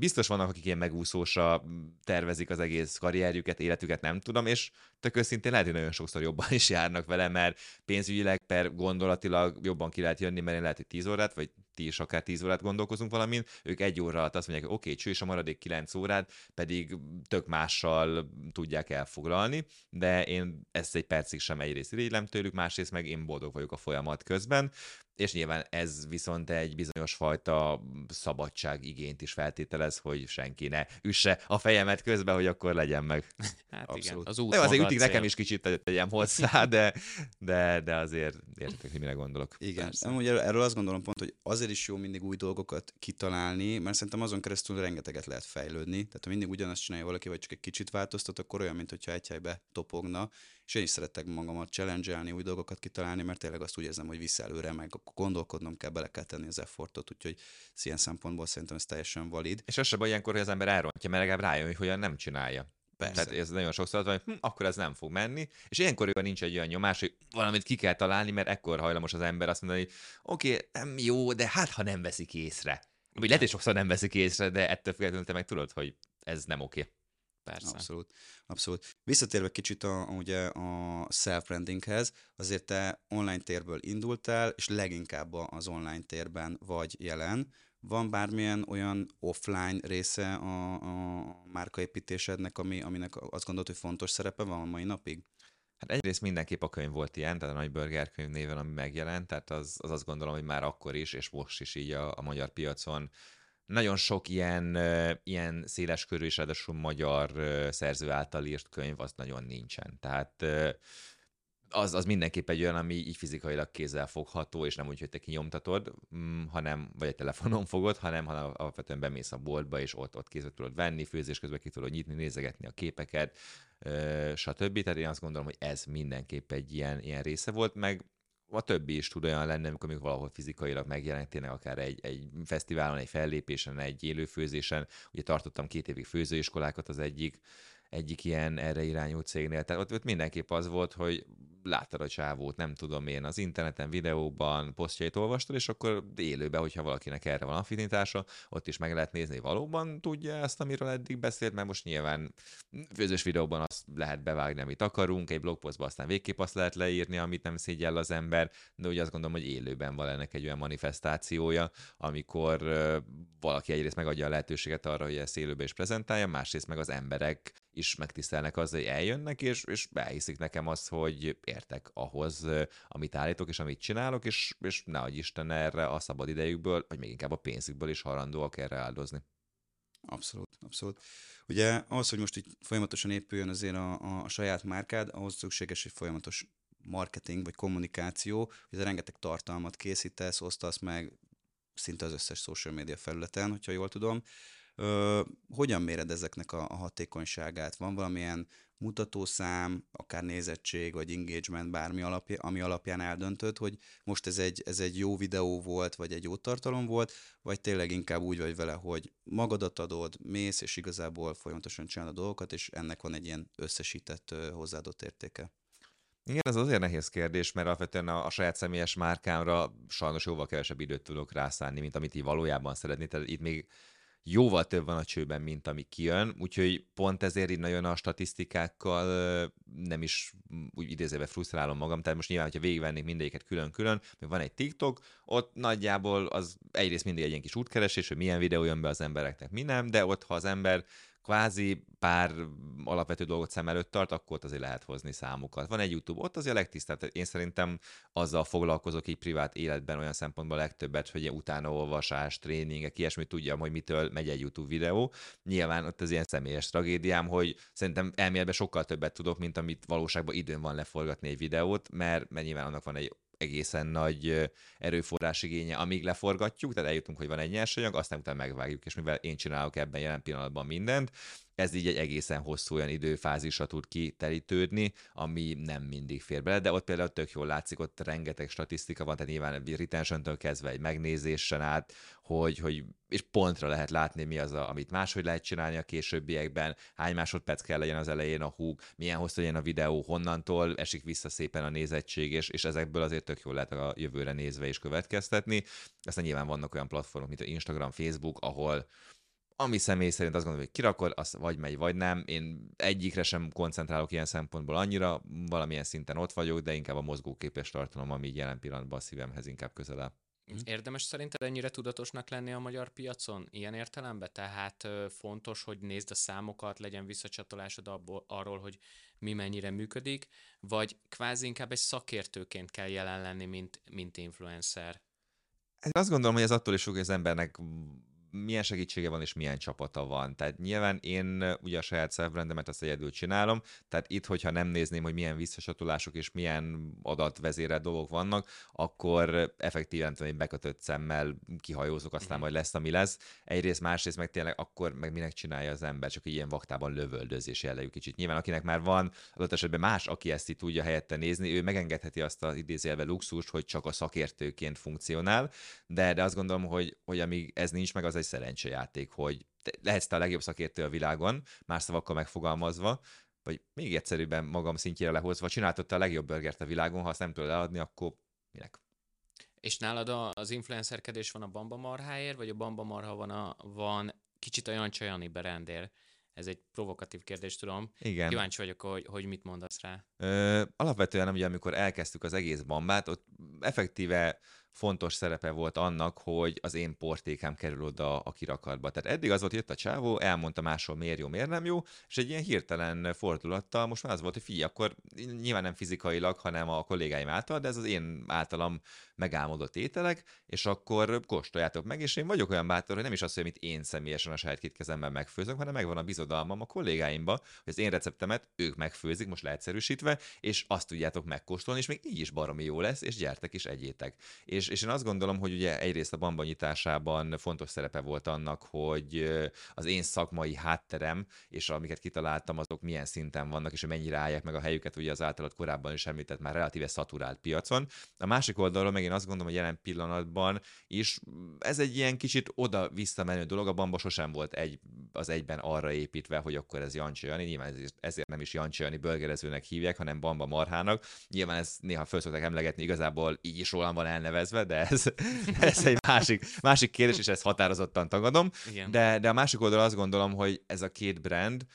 Speaker 1: biztos vannak, akik ilyen megúszósra tervezik az egész karrierjüket, életüket, nem tudom, és tök őszintén lehet, hogy nagyon sokszor jobban is járnak vele, mert pénzügyileg per gondolatilag jobban ki lehet jönni, mert én lehet, hogy 10 órát, vagy ti is akár 10 órát gondolkozunk valamin, ők egy óra alatt azt mondják, hogy oké, okay, és a maradék 9 órát pedig tök mással tudják elfoglalni, de én ezt egy percig sem egyrészt irigylem tőlük, másrészt meg én boldog vagyok a folyamat közben, és nyilván ez viszont egy bizonyos fajta szabadság igényt is feltételez, hogy senki ne üsse a fejemet közben, hogy akkor legyen meg.
Speaker 3: Hát Abszolút. igen, az út
Speaker 1: De azért ütik nekem is kicsit tegyem hozzá, de, de, de azért értek, hogy mire gondolok.
Speaker 2: Igen, amúgy erről azt gondolom pont, hogy azért is jó mindig új dolgokat kitalálni, mert szerintem azon keresztül rengeteget lehet fejlődni. Tehát ha mindig ugyanazt csinálja valaki, vagy csak egy kicsit változtat, akkor olyan, mintha egy helybe topogna, és én is szeretek magamat challenge új dolgokat kitalálni, mert tényleg azt úgy érzem, hogy vissza előre, meg gondolkodnom kell, bele kell tenni az effortot, úgyhogy ilyen szempontból szerintem ez teljesen valid.
Speaker 1: És az se baj ilyenkor, hogy az ember elrontja, mert legalább rájön, hogy hogyan nem csinálja. Persze. Tehát ez nagyon sokszor van, hogy hm, akkor ez nem fog menni, és ilyenkor nincs egy olyan nyomás, hogy valamit ki kell találni, mert ekkor hajlamos az ember azt mondani, hogy oké, okay, nem jó, de hát ha nem veszik észre. Vagy lehet, hogy sokszor nem veszik észre, de ettől függetlenül te meg tudod, hogy ez nem oké. Okay.
Speaker 2: Persze. Abszolút. Abszolút. Visszatérve kicsit a, ugye a self-brandinghez, azért te online térből indultál, és leginkább az online térben vagy jelen. Van bármilyen olyan offline része a, a márkaépítésednek, ami, aminek azt gondolod, hogy fontos szerepe van a mai napig?
Speaker 1: Hát egyrészt mindenképp a könyv volt ilyen, tehát a Nagy Burger könyv néven, ami megjelent, tehát az, az azt gondolom, hogy már akkor is, és most is így a, a magyar piacon nagyon sok ilyen, ilyen széles körű és ráadásul magyar szerző által írt könyv, az nagyon nincsen. Tehát az, az mindenképp egy olyan, ami így fizikailag kézzel fogható, és nem úgy, hogy te kinyomtatod, mm, hanem, vagy egy telefonon fogod, hanem, hanem alapvetően bemész a boltba, és ott, ott kézbe tudod venni, főzés közben ki tudod nyitni, nézegetni a képeket, stb. Tehát én azt gondolom, hogy ez mindenképp egy ilyen, ilyen része volt, meg a többi is tud olyan lenni, amikor még valahol fizikailag megjelenik, tényleg akár egy, egy fesztiválon, egy fellépésen, egy élőfőzésen. Ugye tartottam két évig főzőiskolákat az egyik, egyik ilyen erre irányú cégnél. Tehát ott, ott mindenképp az volt, hogy láttad a csávót, nem tudom én, az interneten, videóban, posztjait olvastad, és akkor élőben, hogyha valakinek erre van affinitása, ott is meg lehet nézni, valóban tudja ezt, amiről eddig beszélt, mert most nyilván főzős videóban azt lehet bevágni, amit akarunk, egy blogpostban aztán végképp azt lehet leírni, amit nem szégyel az ember, de ugye azt gondolom, hogy élőben van ennek egy olyan manifestációja, amikor valaki egyrészt megadja a lehetőséget arra, hogy ezt élőben is prezentálja, másrészt meg az emberek is megtisztelnek azzal, hogy eljönnek, és, és behiszik nekem azt, hogy értek ahhoz, amit állítok, és amit csinálok, és, és ne adj Isten erre a szabad idejükből, vagy még inkább a pénzükből is harandóak erre áldozni.
Speaker 2: Abszolút, abszolút. Ugye ahhoz, hogy most így folyamatosan épüljön azért a, a saját márkád, ahhoz szükséges egy folyamatos marketing vagy kommunikáció, hogy rengeteg tartalmat készítesz, osztasz meg szinte az összes social media felületen, hogyha jól tudom. Ö, hogyan méred ezeknek a, a hatékonyságát? Van valamilyen mutatószám, akár nézettség, vagy engagement, bármi alapja, ami alapján eldöntöd, hogy most ez egy, ez egy jó videó volt, vagy egy jó tartalom volt, vagy tényleg inkább úgy vagy vele, hogy magadat adod, mész, és igazából folyamatosan csinálod a dolgokat, és ennek van egy ilyen összesített hozzáadott értéke.
Speaker 1: Igen, ez azért nehéz kérdés, mert alapvetően a, a saját személyes márkámra sajnos jóval kevesebb időt tudok rászállni, mint amit így valójában szeretni. Tehát itt még jóval több van a csőben, mint ami kijön, úgyhogy pont ezért így nagyon a statisztikákkal nem is úgy idézőbe frusztrálom magam, tehát most nyilván, hogyha végigvennék mindegyiket külön-külön, még van egy TikTok, ott nagyjából az egyrészt mindig egy ilyen kis útkeresés, hogy milyen videó jön be az embereknek, mi nem, de ott, ha az ember kvázi pár alapvető dolgot szem előtt tart, akkor ott azért lehet hozni számokat. Van egy YouTube, ott azért a legtisztább. Én szerintem azzal foglalkozok így privát életben olyan szempontból a legtöbbet, hogy ilyen utánaolvasás, tréningek, ilyesmit tudjam, hogy mitől megy egy YouTube videó. Nyilván ott az ilyen személyes tragédiám, hogy szerintem elméletben sokkal többet tudok, mint amit valóságban időn van leforgatni egy videót, mert, mert nyilván annak van egy egészen nagy erőforrás igénye, amíg leforgatjuk, tehát eljutunk, hogy van egy nyersanyag, aztán utána megvágjuk, és mivel én csinálok ebben jelen pillanatban mindent, ez így egy egészen hosszú olyan időfázisra tud kiterítődni, ami nem mindig fér bele, de ott például tök jól látszik, ott rengeteg statisztika van, tehát nyilván retention kezdve egy megnézésen át, hogy, hogy és pontra lehet látni, mi az, a, amit máshogy lehet csinálni a későbbiekben, hány másodperc kell legyen az elején a húg, milyen hosszú legyen a videó, honnantól esik vissza szépen a nézettség, és, és ezekből azért tök jól lehet a jövőre nézve is következtetni. Aztán nyilván vannak olyan platformok, mint a Instagram, Facebook, ahol ami személy szerint azt gondolom, hogy kirakod, az vagy megy, vagy nem. Én egyikre sem koncentrálok ilyen szempontból annyira, valamilyen szinten ott vagyok, de inkább a mozgóképes tartalom, ami jelen pillanatban a szívemhez inkább közel áll.
Speaker 3: Mhm. Érdemes szerinted ennyire tudatosnak lenni a magyar piacon ilyen értelemben? Tehát fontos, hogy nézd a számokat, legyen visszacsatolásod abból, arról, hogy mi mennyire működik, vagy kvázi inkább egy szakértőként kell jelen lenni, mint, mint influencer?
Speaker 1: Én azt gondolom, hogy ez attól is függ, hogy az embernek milyen segítsége van és milyen csapata van. Tehát nyilván én ugye a saját self azt egyedül csinálom, tehát itt, hogyha nem nézném, hogy milyen visszacsatolások és milyen adatvezérelt dolgok vannak, akkor effektíven tudom, bekötött szemmel kihajózok, aztán mm-hmm. majd lesz, ami lesz. Egyrészt, másrészt meg tényleg akkor meg minek csinálja az ember, csak ilyen vaktában lövöldözés jellegű kicsit. Nyilván akinek már van, adott esetben más, aki ezt így tudja helyette nézni, ő megengedheti azt az idézélve luxust, hogy csak a szakértőként funkcionál, de, de azt gondolom, hogy, hogy amíg ez nincs meg, az egy szerencsejáték, hogy lehetsz te a legjobb szakértő a világon, más szavakkal megfogalmazva, vagy még egyszerűbben magam szintjére lehozva, csináltad a legjobb burgert a világon, ha azt nem tudod eladni, akkor minek?
Speaker 3: És nálad az influencerkedés van a Bamba marháért, vagy a Bamba marha van, a, van kicsit a Jancsa Jani berendér? Ez egy provokatív kérdés, tudom. Igen. Kíváncsi vagyok, hogy, hogy mit mondasz rá.
Speaker 1: Ö, alapvetően, ugye, amikor elkezdtük az egész bambát, ott effektíve fontos szerepe volt annak, hogy az én portékám kerül oda a kirakatba. Tehát eddig az volt, hogy jött a csávó, elmondta máshol miért jó, miért nem jó, és egy ilyen hirtelen fordulattal most már az volt, hogy figyelj, akkor nyilván nem fizikailag, hanem a kollégáim által, de ez az én általam megálmodott ételek, és akkor kóstoljátok meg, és én vagyok olyan bátor, hogy nem is az, hogy amit én személyesen a saját két kezemben megfőzök, hanem megvan a bizodalmam a kollégáimba, hogy az én receptemet ők megfőzik, most leegyszerűsítve, és azt tudjátok megkóstolni, és még így is baromi jó lesz, és gyertek is egyétek. És és én azt gondolom, hogy ugye egyrészt a bamba nyitásában fontos szerepe volt annak, hogy az én szakmai hátterem, és amiket kitaláltam, azok milyen szinten vannak, és hogy mennyire állják meg a helyüket, ugye az általad korábban is említett már relatíve szaturált piacon. A másik oldalról meg én azt gondolom, hogy jelen pillanatban is ez egy ilyen kicsit oda-visszamenő dolog, a bamba sosem volt egy, az egyben arra építve, hogy akkor ez Jancsi Jani, nyilván ezért nem is Jancsi Jani bölgerezőnek hívják, hanem Bamba Marhának. Nyilván ez néha föl szokták emlegetni, igazából így is rólam van elnevezve, de ez, ez egy másik, másik kérdés, és ezt határozottan tagadom. Igen. De, de a másik oldal azt gondolom, hogy ez a két brand,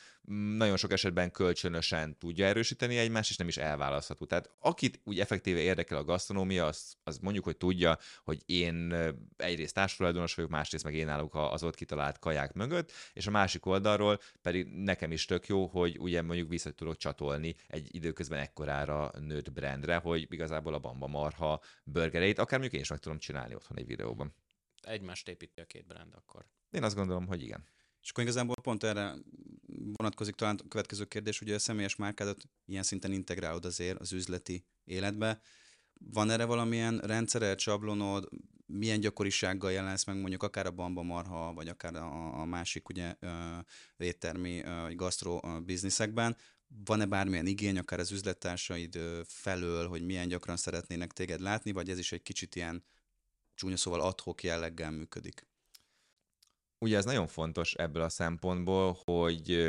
Speaker 1: nagyon sok esetben kölcsönösen tudja erősíteni egymást, és nem is elválasztható. Tehát akit úgy effektíve érdekel a gasztronómia, az, az mondjuk, hogy tudja, hogy én egyrészt társulajdonos vagyok, másrészt meg én állok az ott kitalált kaják mögött, és a másik oldalról pedig nekem is tök jó, hogy ugye mondjuk vissza tudok csatolni egy időközben ekkorára nőtt brandre, hogy igazából a Bamba Marha burgereit, akár mondjuk én is meg tudom csinálni otthon egy videóban.
Speaker 3: Egymást építi a két brand akkor.
Speaker 1: Én azt gondolom, hogy igen.
Speaker 2: És akkor igazából pont erre vonatkozik talán a következő kérdés, hogy a személyes márkádat ilyen szinten integrálod azért az üzleti életbe. Van erre valamilyen rendszered, sablonod, milyen gyakorisággal jelensz meg mondjuk akár a Bamba Marha, vagy akár a, a másik ugye éttermi, vagy gasztro bizniszekben, van-e bármilyen igény, akár az üzlettársaid felől, hogy milyen gyakran szeretnének téged látni, vagy ez is egy kicsit ilyen csúnya szóval adhok jelleggel működik?
Speaker 1: Ugye ez nagyon fontos ebből a szempontból, hogy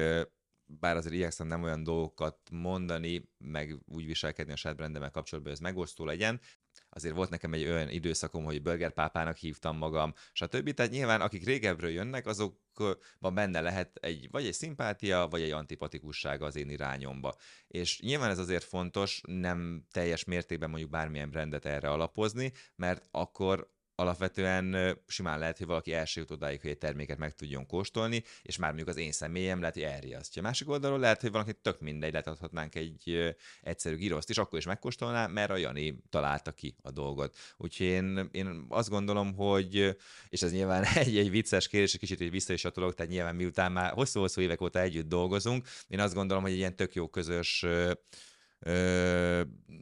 Speaker 1: bár azért igyekszem nem olyan dolgokat mondani, meg úgy viselkedni a saját brandemmel kapcsolatban, hogy ez megosztó legyen. Azért volt nekem egy olyan időszakom, hogy burger pápának hívtam magam, stb. Tehát nyilván akik régebről jönnek, azokban benne lehet egy, vagy egy szimpátia, vagy egy antipatikusság az én irányomba. És nyilván ez azért fontos, nem teljes mértékben mondjuk bármilyen brandet erre alapozni, mert akkor alapvetően simán lehet, hogy valaki első jut odáig, hogy egy terméket meg tudjon kóstolni, és már mondjuk az én személyem lehet, hogy elriasztja. Másik oldalról lehet, hogy valaki tök mindegy, lehet egy egyszerű giroszt is, akkor is megkóstolná, mert a Jani találta ki a dolgot. Úgyhogy én, én azt gondolom, hogy, és ez nyilván egy, egy vicces kérdés, egy kicsit vissza is atolok, tehát nyilván miután már hosszú-hosszú évek óta együtt dolgozunk, én azt gondolom, hogy egy ilyen tök jó közös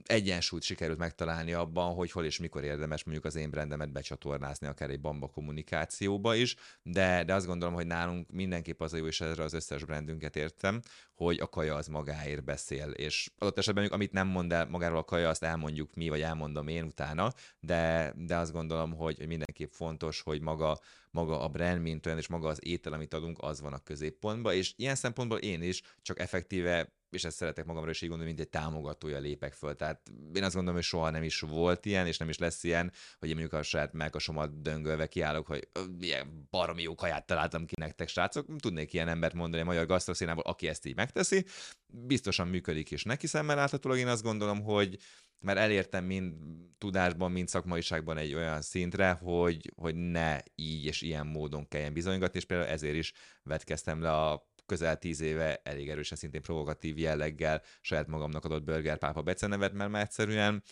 Speaker 1: egyensúlyt sikerült megtalálni abban, hogy hol és mikor érdemes mondjuk az én brandemet becsatornázni, akár egy bamba kommunikációba is, de, de azt gondolom, hogy nálunk mindenképp az a jó, és erre az összes brandünket értem, hogy a kaja az magáért beszél, és adott esetben amit nem mond el magáról a kaja, azt elmondjuk mi, vagy elmondom én utána, de, de azt gondolom, hogy mindenképp fontos, hogy maga, maga a brand, mint olyan, és maga az étel, amit adunk, az van a középpontban, és ilyen szempontból én is csak effektíve és ezt szeretek magamra is így gondolni, mint egy támogatója lépek föl. Tehát én azt gondolom, hogy soha nem is volt ilyen, és nem is lesz ilyen, hogy én mondjuk a saját melkasomat döngölve kiállok, hogy ilyen baromi jó kaját találtam ki nektek, srácok. Tudnék ilyen embert mondani a magyar gasztroszénából, aki ezt így megteszi. Biztosan működik is neki szemmel láthatólag. Én azt gondolom, hogy mert elértem mind tudásban, mind szakmaiságban egy olyan szintre, hogy, hogy ne így és ilyen módon kelljen bizonygatni, és például ezért is vetkeztem le a közel tíz éve elég erősen szintén provokatív jelleggel saját magamnak adott Burger Pápa becenevet, mert már egyszerűen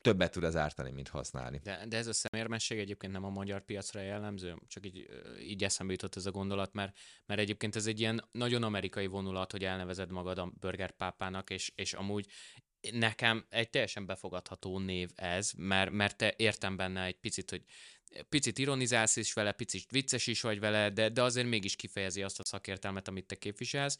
Speaker 1: többet tud az ártani, mint használni.
Speaker 3: De, de ez a szemérmesség egyébként nem a magyar piacra jellemző, csak így, így eszembe jutott ez a gondolat, mert, mert egyébként ez egy ilyen nagyon amerikai vonulat, hogy elnevezed magad a burger pápának, és, és amúgy nekem egy teljesen befogadható név ez, mert, mert te értem benne egy picit, hogy picit ironizálsz is vele, picit vicces is vagy vele, de, de azért mégis kifejezi azt a szakértelmet, amit te képviselsz.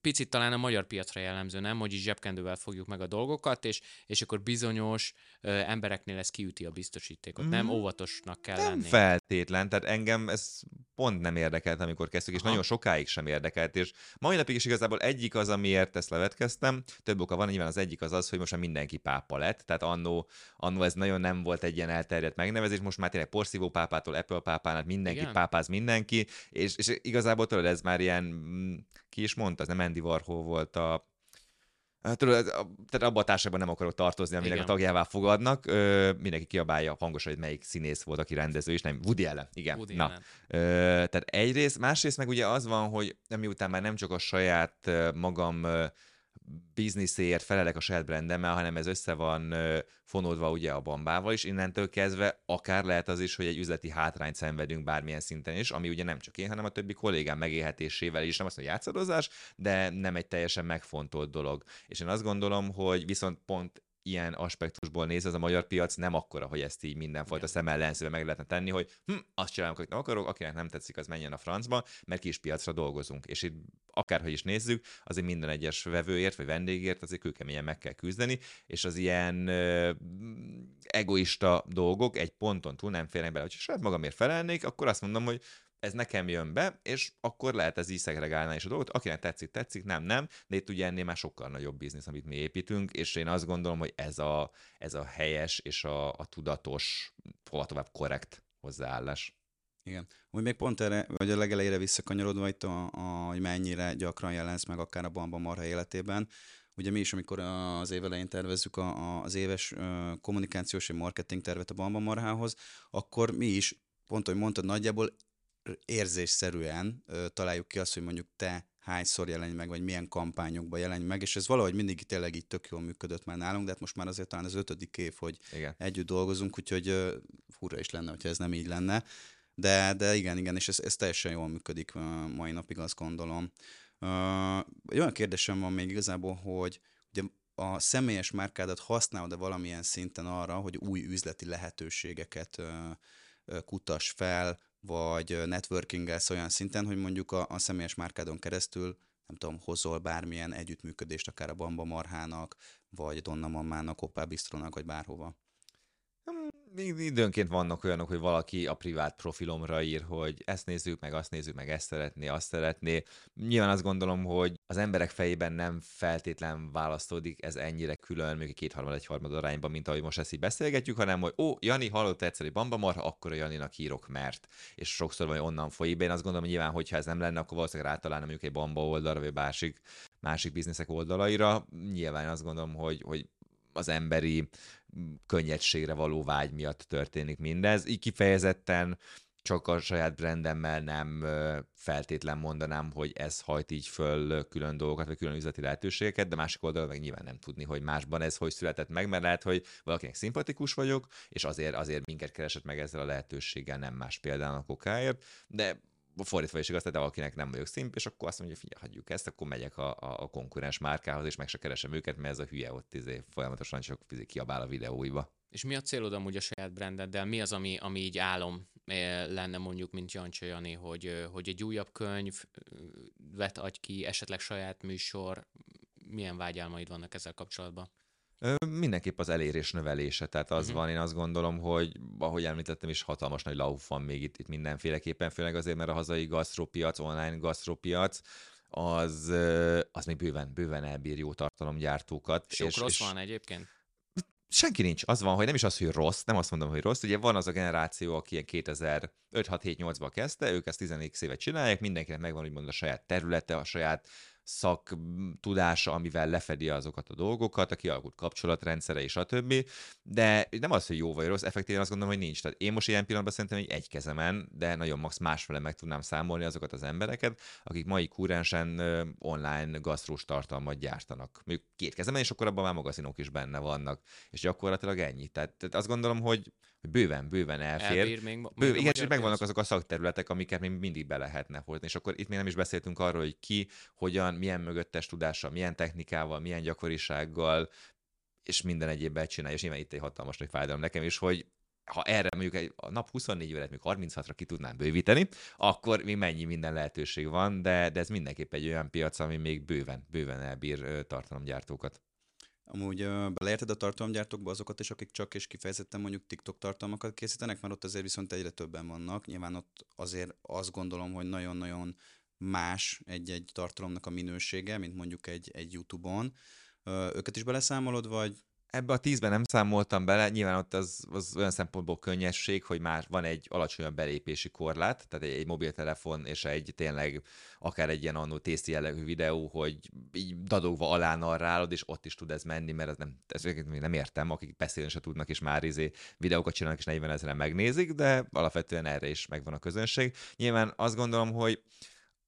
Speaker 3: Picit talán a magyar piacra jellemző, nem? Hogy is zsebkendővel fogjuk meg a dolgokat, és, és akkor bizonyos ö, embereknél ez kiüti a biztosítékot. Mm. Nem mhm. óvatosnak kell nem lenni.
Speaker 1: feltétlen, tehát engem ez pont nem érdekelt, amikor kezdtük, és Aha. nagyon sokáig sem érdekelt, és mai napig is igazából egyik az, amiért ezt levetkeztem, több oka van, nyilván az egyik az az, hogy most már mindenki pápa lett, tehát annó, annó ez nagyon nem volt egy ilyen elterjedt megnevezés, most már tényleg porszívó pápától Apple pápánál mindenki Igen? pápáz mindenki, és, és igazából tudod, ez már ilyen, mm, ki is mondta, ez nem Andy Warhol volt a Hát tudod, tehát abban a társaságban nem akarok tartozni, aminek igen. a tagjává fogadnak. Ö, mindenki kiabálja hangosan, hogy melyik színész volt, aki rendező, és nem, Woody Allen, igen. Woody Na. Allen. Ö, tehát egyrészt, másrészt meg ugye az van, hogy miután már nem csak a saját magam bizniszéért felelek a saját brandemmel, hanem ez össze van fonódva ugye a bambával is, innentől kezdve akár lehet az is, hogy egy üzleti hátrányt szenvedünk bármilyen szinten is, ami ugye nem csak én, hanem a többi kollégám megélhetésével is, nem azt mondja játszadozás, de nem egy teljesen megfontolt dolog. És én azt gondolom, hogy viszont pont ilyen aspektusból nézve, az a magyar piac nem akkora, hogy ezt így mindenfajta szemellenzőbe meg lehetne tenni, hogy hm, azt csinálom, hogy nem akarok, akinek nem tetszik, az menjen a francba, mert kis piacra dolgozunk. És itt akárhogy is nézzük, azért minden egyes vevőért vagy vendégért azért kőkeményen meg kell küzdeni, és az ilyen ö, egoista dolgok egy ponton túl nem férnek bele. Hogyha saját magamért felelnék, akkor azt mondom, hogy ez nekem jön be, és akkor lehet ez így szegregálni is a dolgot. Akinek tetszik, tetszik, nem, nem, de itt ugye ennél már sokkal nagyobb biznisz, amit mi építünk, és én azt gondolom, hogy ez a, ez a helyes és a, a tudatos, hova tovább korrekt hozzáállás.
Speaker 2: Igen. Úgy még pont erre, vagy a legelejére visszakanyarodva itt, a, a, hogy mennyire gyakran jelensz meg akár a Bamba Marha életében, Ugye mi is, amikor az év elején tervezzük a, az éves kommunikációs és marketing tervet a Bamba Marhához, akkor mi is, pont, hogy mondtad, nagyjából érzésszerűen találjuk ki azt, hogy mondjuk te hányszor jelenj meg, vagy milyen kampányokban jelenj meg, és ez valahogy mindig tényleg így tök jól működött már nálunk, de hát most már azért talán az ötödik év, hogy igen. együtt dolgozunk, úgyhogy ö, furra is lenne, hogyha ez nem így lenne. De, de igen, igen, és ez, ez teljesen jól működik mai napig, azt gondolom. Ö, olyan kérdésem van még igazából, hogy ugye a személyes márkádat használod-e valamilyen szinten arra, hogy új üzleti lehetőségeket ö, kutass fel, vagy networkingelsz olyan szinten, hogy mondjuk a, a személyes márkádon keresztül nem tudom, hozol bármilyen együttműködést akár a Bamba Marhának, vagy Donna Mammának, Opá Bistrónak, vagy bárhova
Speaker 1: időnként vannak olyanok, hogy valaki a privát profilomra ír, hogy ezt nézzük, meg azt nézzük, meg ezt szeretné, azt szeretné. Nyilván azt gondolom, hogy az emberek fejében nem feltétlen választódik ez ennyire külön, mondjuk kétharmad, egyharmad arányban, mint ahogy most ezt így beszélgetjük, hanem hogy ó, Jani hallott egyszer egy bamba marha, akkor a Janinak írok, mert. És sokszor vagy onnan folyik. Én azt gondolom, hogy nyilván, hogyha ez nem lenne, akkor valószínűleg rátalálna mondjuk egy bamba oldalra, vagy másik, másik bizniszek oldalaira. Nyilván azt gondolom, hogy, hogy az emberi könnyedségre való vágy miatt történik mindez. Így kifejezetten csak a saját brandemmel nem feltétlen mondanám, hogy ez hajt így föl külön dolgokat, vagy külön üzleti lehetőségeket, de másik oldalon meg nyilván nem tudni, hogy másban ez hogy született meg, mert lehet, hogy valakinek szimpatikus vagyok, és azért, azért minket keresett meg ezzel a lehetőséggel, nem más például a kokáért, de fordítva is igaz, tehát valakinek nem vagyok szimp, és akkor azt mondja, hogy figyelj, hagyjuk ezt, akkor megyek a, a, a konkurens márkához, és meg se keresem őket, mert ez a hülye ott izé, folyamatosan csak kiabál a videóiba.
Speaker 3: És mi a célod amúgy a saját brandeddel? Mi az, ami, ami így álom eh, lenne mondjuk, mint Jancsa Jani, hogy, eh, hogy egy újabb könyv eh, vet adj ki, esetleg saját műsor, milyen vágyálmaid vannak ezzel kapcsolatban?
Speaker 1: Mindenképp az elérés növelése, tehát az uh-huh. van, én azt gondolom, hogy ahogy említettem is, hatalmas nagy lauf van még itt, itt mindenféleképpen, főleg azért, mert a hazai gasztropiac, online gasztropiac, az, az még bőven, bőven elbír jó tartalomgyártókat.
Speaker 3: Sok és, rossz és van egyébként?
Speaker 1: Senki nincs. Az van, hogy nem is az, hogy rossz, nem azt mondom, hogy rossz. Ugye van az a generáció, aki ilyen 2005 6 7 8 ban kezdte, ők ezt 10 évet csinálják, mindenkinek megvan úgymond a saját területe, a saját szaktudása, amivel lefedi azokat a dolgokat, a kialakult kapcsolatrendszere és a többi, de nem az, hogy jó vagy rossz, effektíven azt gondolom, hogy nincs. Tehát én most ilyen pillanatban szerintem hogy egy kezemen, de nagyon max másfele meg tudnám számolni azokat az embereket, akik mai kúrensen online gasztrós tartalmat gyártanak. Mondjuk két kezemen, és akkor abban már magazinok is benne vannak. És gyakorlatilag ennyi. Tehát, tehát azt gondolom, hogy bőven, bőven elfér.
Speaker 3: Elbír még,
Speaker 1: Bőven, igen, csak megvannak azok a szakterületek, amiket még mindig be lehetne hozni. És akkor itt még nem is beszéltünk arról, hogy ki, hogyan, milyen mögöttes tudással, milyen technikával, milyen gyakorisággal, és minden egyébben csinálja. És nyilván itt egy hatalmas nagy fájdalom nekem is, hogy ha erre mondjuk egy, a nap 24 órát, mondjuk 36-ra ki tudnám bővíteni, akkor még mennyi minden lehetőség van, de, de ez mindenképp egy olyan piac, ami még bőven, bőven elbír tartalomgyártókat.
Speaker 2: Amúgy uh, beleérted a tartalomgyártókba azokat is, akik csak és kifejezetten mondjuk TikTok tartalmakat készítenek, mert ott azért viszont egyre többen vannak. Nyilván ott azért azt gondolom, hogy nagyon-nagyon más egy-egy tartalomnak a minősége, mint mondjuk egy, egy YouTube-on. Uh, őket is beleszámolod, vagy
Speaker 1: Ebbe a tízben nem számoltam bele, nyilván ott az, az olyan szempontból könnyesség, hogy már van egy alacsonyabb belépési korlát, tehát egy, egy mobiltelefon és egy tényleg akár egy ilyen annó tészti jellegű videó, hogy így dadogva alá narrálod, és ott is tud ez menni, mert ez nem, ez nem értem, akik beszélni se tudnak, és már izé videókat csinálnak, és 40 ezeren megnézik, de alapvetően erre is megvan a közönség. Nyilván azt gondolom, hogy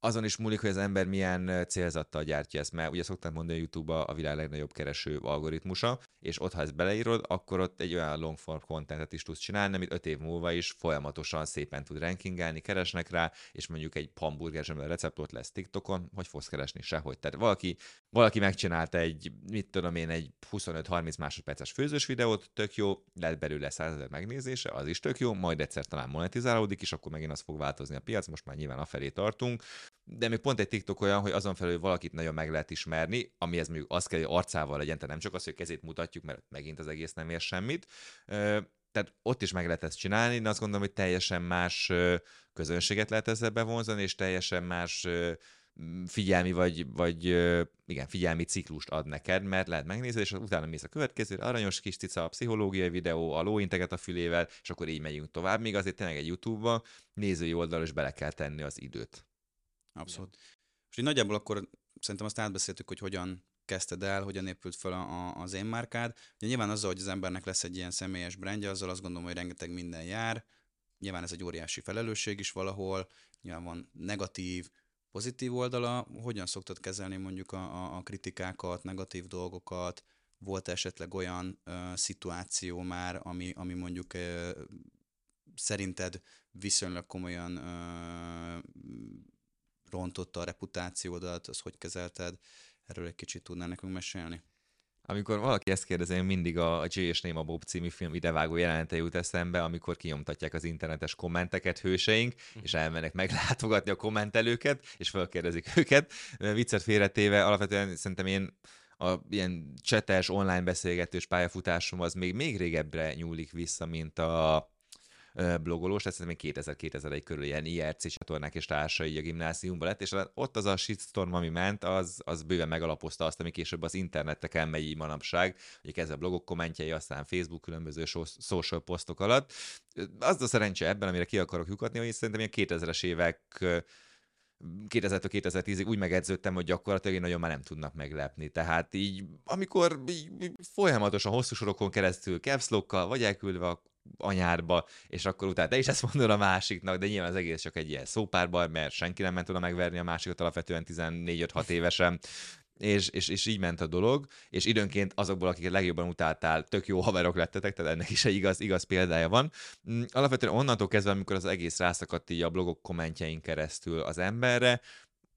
Speaker 1: azon is múlik, hogy az ember milyen célzattal gyártja ezt, mert ugye szokták mondani, hogy YouTube a világ legnagyobb kereső algoritmusa, és ott, ha ezt beleírod, akkor ott egy olyan long form contentet is tudsz csinálni, amit öt év múlva is folyamatosan szépen tud rankingelni, keresnek rá, és mondjuk egy hamburger receptot lesz TikTokon, hogy fogsz keresni sehogy. Tehát valaki, valaki megcsinálta egy, mit tudom én, egy 25-30 másodperces főzős videót, tök jó, lehet belőle 100 ezer megnézése, az is tök jó, majd egyszer talán monetizálódik, és akkor megint az fog változni a piac, most már nyilván afelé tartunk, de még pont egy TikTok olyan, hogy azon felül valakit nagyon meg lehet ismerni, amihez mondjuk az kell, hogy arcával legyen, tehát nem csak az, hogy kezét mutatjuk, mert megint az egész nem ér semmit. Tehát ott is meg lehet ezt csinálni, de azt gondolom, hogy teljesen más közönséget lehet ezzel bevonzani, és teljesen más figyelmi vagy, vagy igen, figyelmi ciklust ad neked, mert lehet megnézni, és utána mész a következő, aranyos kis cica, a pszichológiai videó, a lóinteget a fülével, és akkor így megyünk tovább, még azért tényleg egy YouTube-ba nézői oldalra is bele kell tenni az időt.
Speaker 2: Abszolút. Igen. És így nagyjából akkor szerintem azt átbeszéltük, hogy hogyan kezdted el, hogyan épült fel a, a, az én márkád. Ugye nyilván azzal, hogy az embernek lesz egy ilyen személyes brandje, azzal azt gondolom, hogy rengeteg minden jár. Nyilván ez egy óriási felelősség is valahol, nyilván van negatív, pozitív oldala. Hogyan szoktad kezelni mondjuk a, a, a kritikákat, negatív dolgokat? Volt esetleg olyan ö, szituáció már, ami, ami mondjuk ö, szerinted viszonylag komolyan ö, rontotta a reputációdat, az hogy kezelted? Erről egy kicsit tudnál nekünk mesélni?
Speaker 1: Amikor valaki ezt kérdezi, én mindig a J és Néma Bob című film idevágó jelenete jut eszembe, amikor kinyomtatják az internetes kommenteket hőseink, hm. és elmennek meglátogatni a kommentelőket, és felkérdezik őket. Viccet félretéve, alapvetően szerintem én a ilyen csetes, online beszélgetős pályafutásom az még, még régebbre nyúlik vissza, mint a blogolós, tehát még 2000-2001 körül ilyen IRC csatornák és társai a gimnáziumban lett, és ott az a shitstorm, ami ment, az, az bőven megalapozta azt, ami később az interneteken megy manapság, hogy ez a blogok kommentjei, aztán Facebook különböző social posztok alatt. Az a szerencse ebben, amire ki akarok lyukatni, hogy szerintem ilyen 2000-es évek 2000-2010-ig úgy megedződtem, hogy gyakorlatilag én nagyon már nem tudnak meglepni. Tehát így, amikor így, így folyamatosan hosszú sorokon keresztül capslokkal vagy elküldve a anyárba, és akkor utána te is ezt mondod a másiknak, de nyilván az egész csak egy ilyen szópárban, mert senki nem ment oda megverni a másikat alapvetően 14-5-6 évesen, és, és, és így ment a dolog, és időnként azokból, akiket legjobban utáltál, tök jó haverok lettetek, tehát ennek is egy igaz, igaz példája van. Mm, alapvetően onnantól kezdve, amikor az egész rászakadt így a blogok kommentjein keresztül az emberre,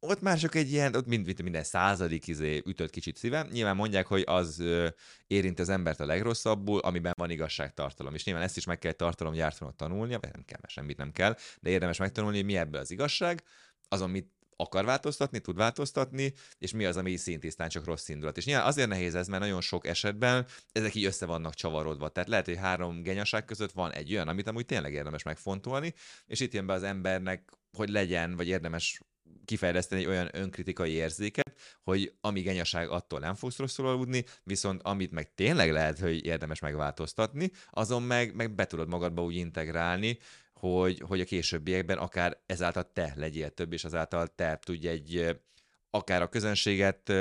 Speaker 1: ott már csak egy ilyen, ott mind, minden századik izé ütött kicsit szívem. Nyilván mondják, hogy az ö, érint az embert a legrosszabbul, amiben van igazságtartalom. És nyilván ezt is meg kell tartalomgyártónak tanulnia, vagy nem kell, mert semmit nem kell, de érdemes megtanulni, hogy mi ebből az igazság, azon mit akar változtatni, tud változtatni, és mi az, ami szintisztán csak rossz indulat. És nyilván azért nehéz ez, mert nagyon sok esetben ezek így össze vannak csavarodva. Tehát lehet, hogy három genyaság között van egy olyan, amit amúgy tényleg érdemes megfontolni, és itt jön be az embernek, hogy legyen, vagy érdemes kifejleszteni egy olyan önkritikai érzéket, hogy ami genyaság attól nem fogsz rosszul aludni, viszont amit meg tényleg lehet, hogy érdemes megváltoztatni, azon meg, meg be tudod magadba úgy integrálni, hogy, hogy a későbbiekben akár ezáltal te legyél több, és azáltal te tudj egy akár a közönséget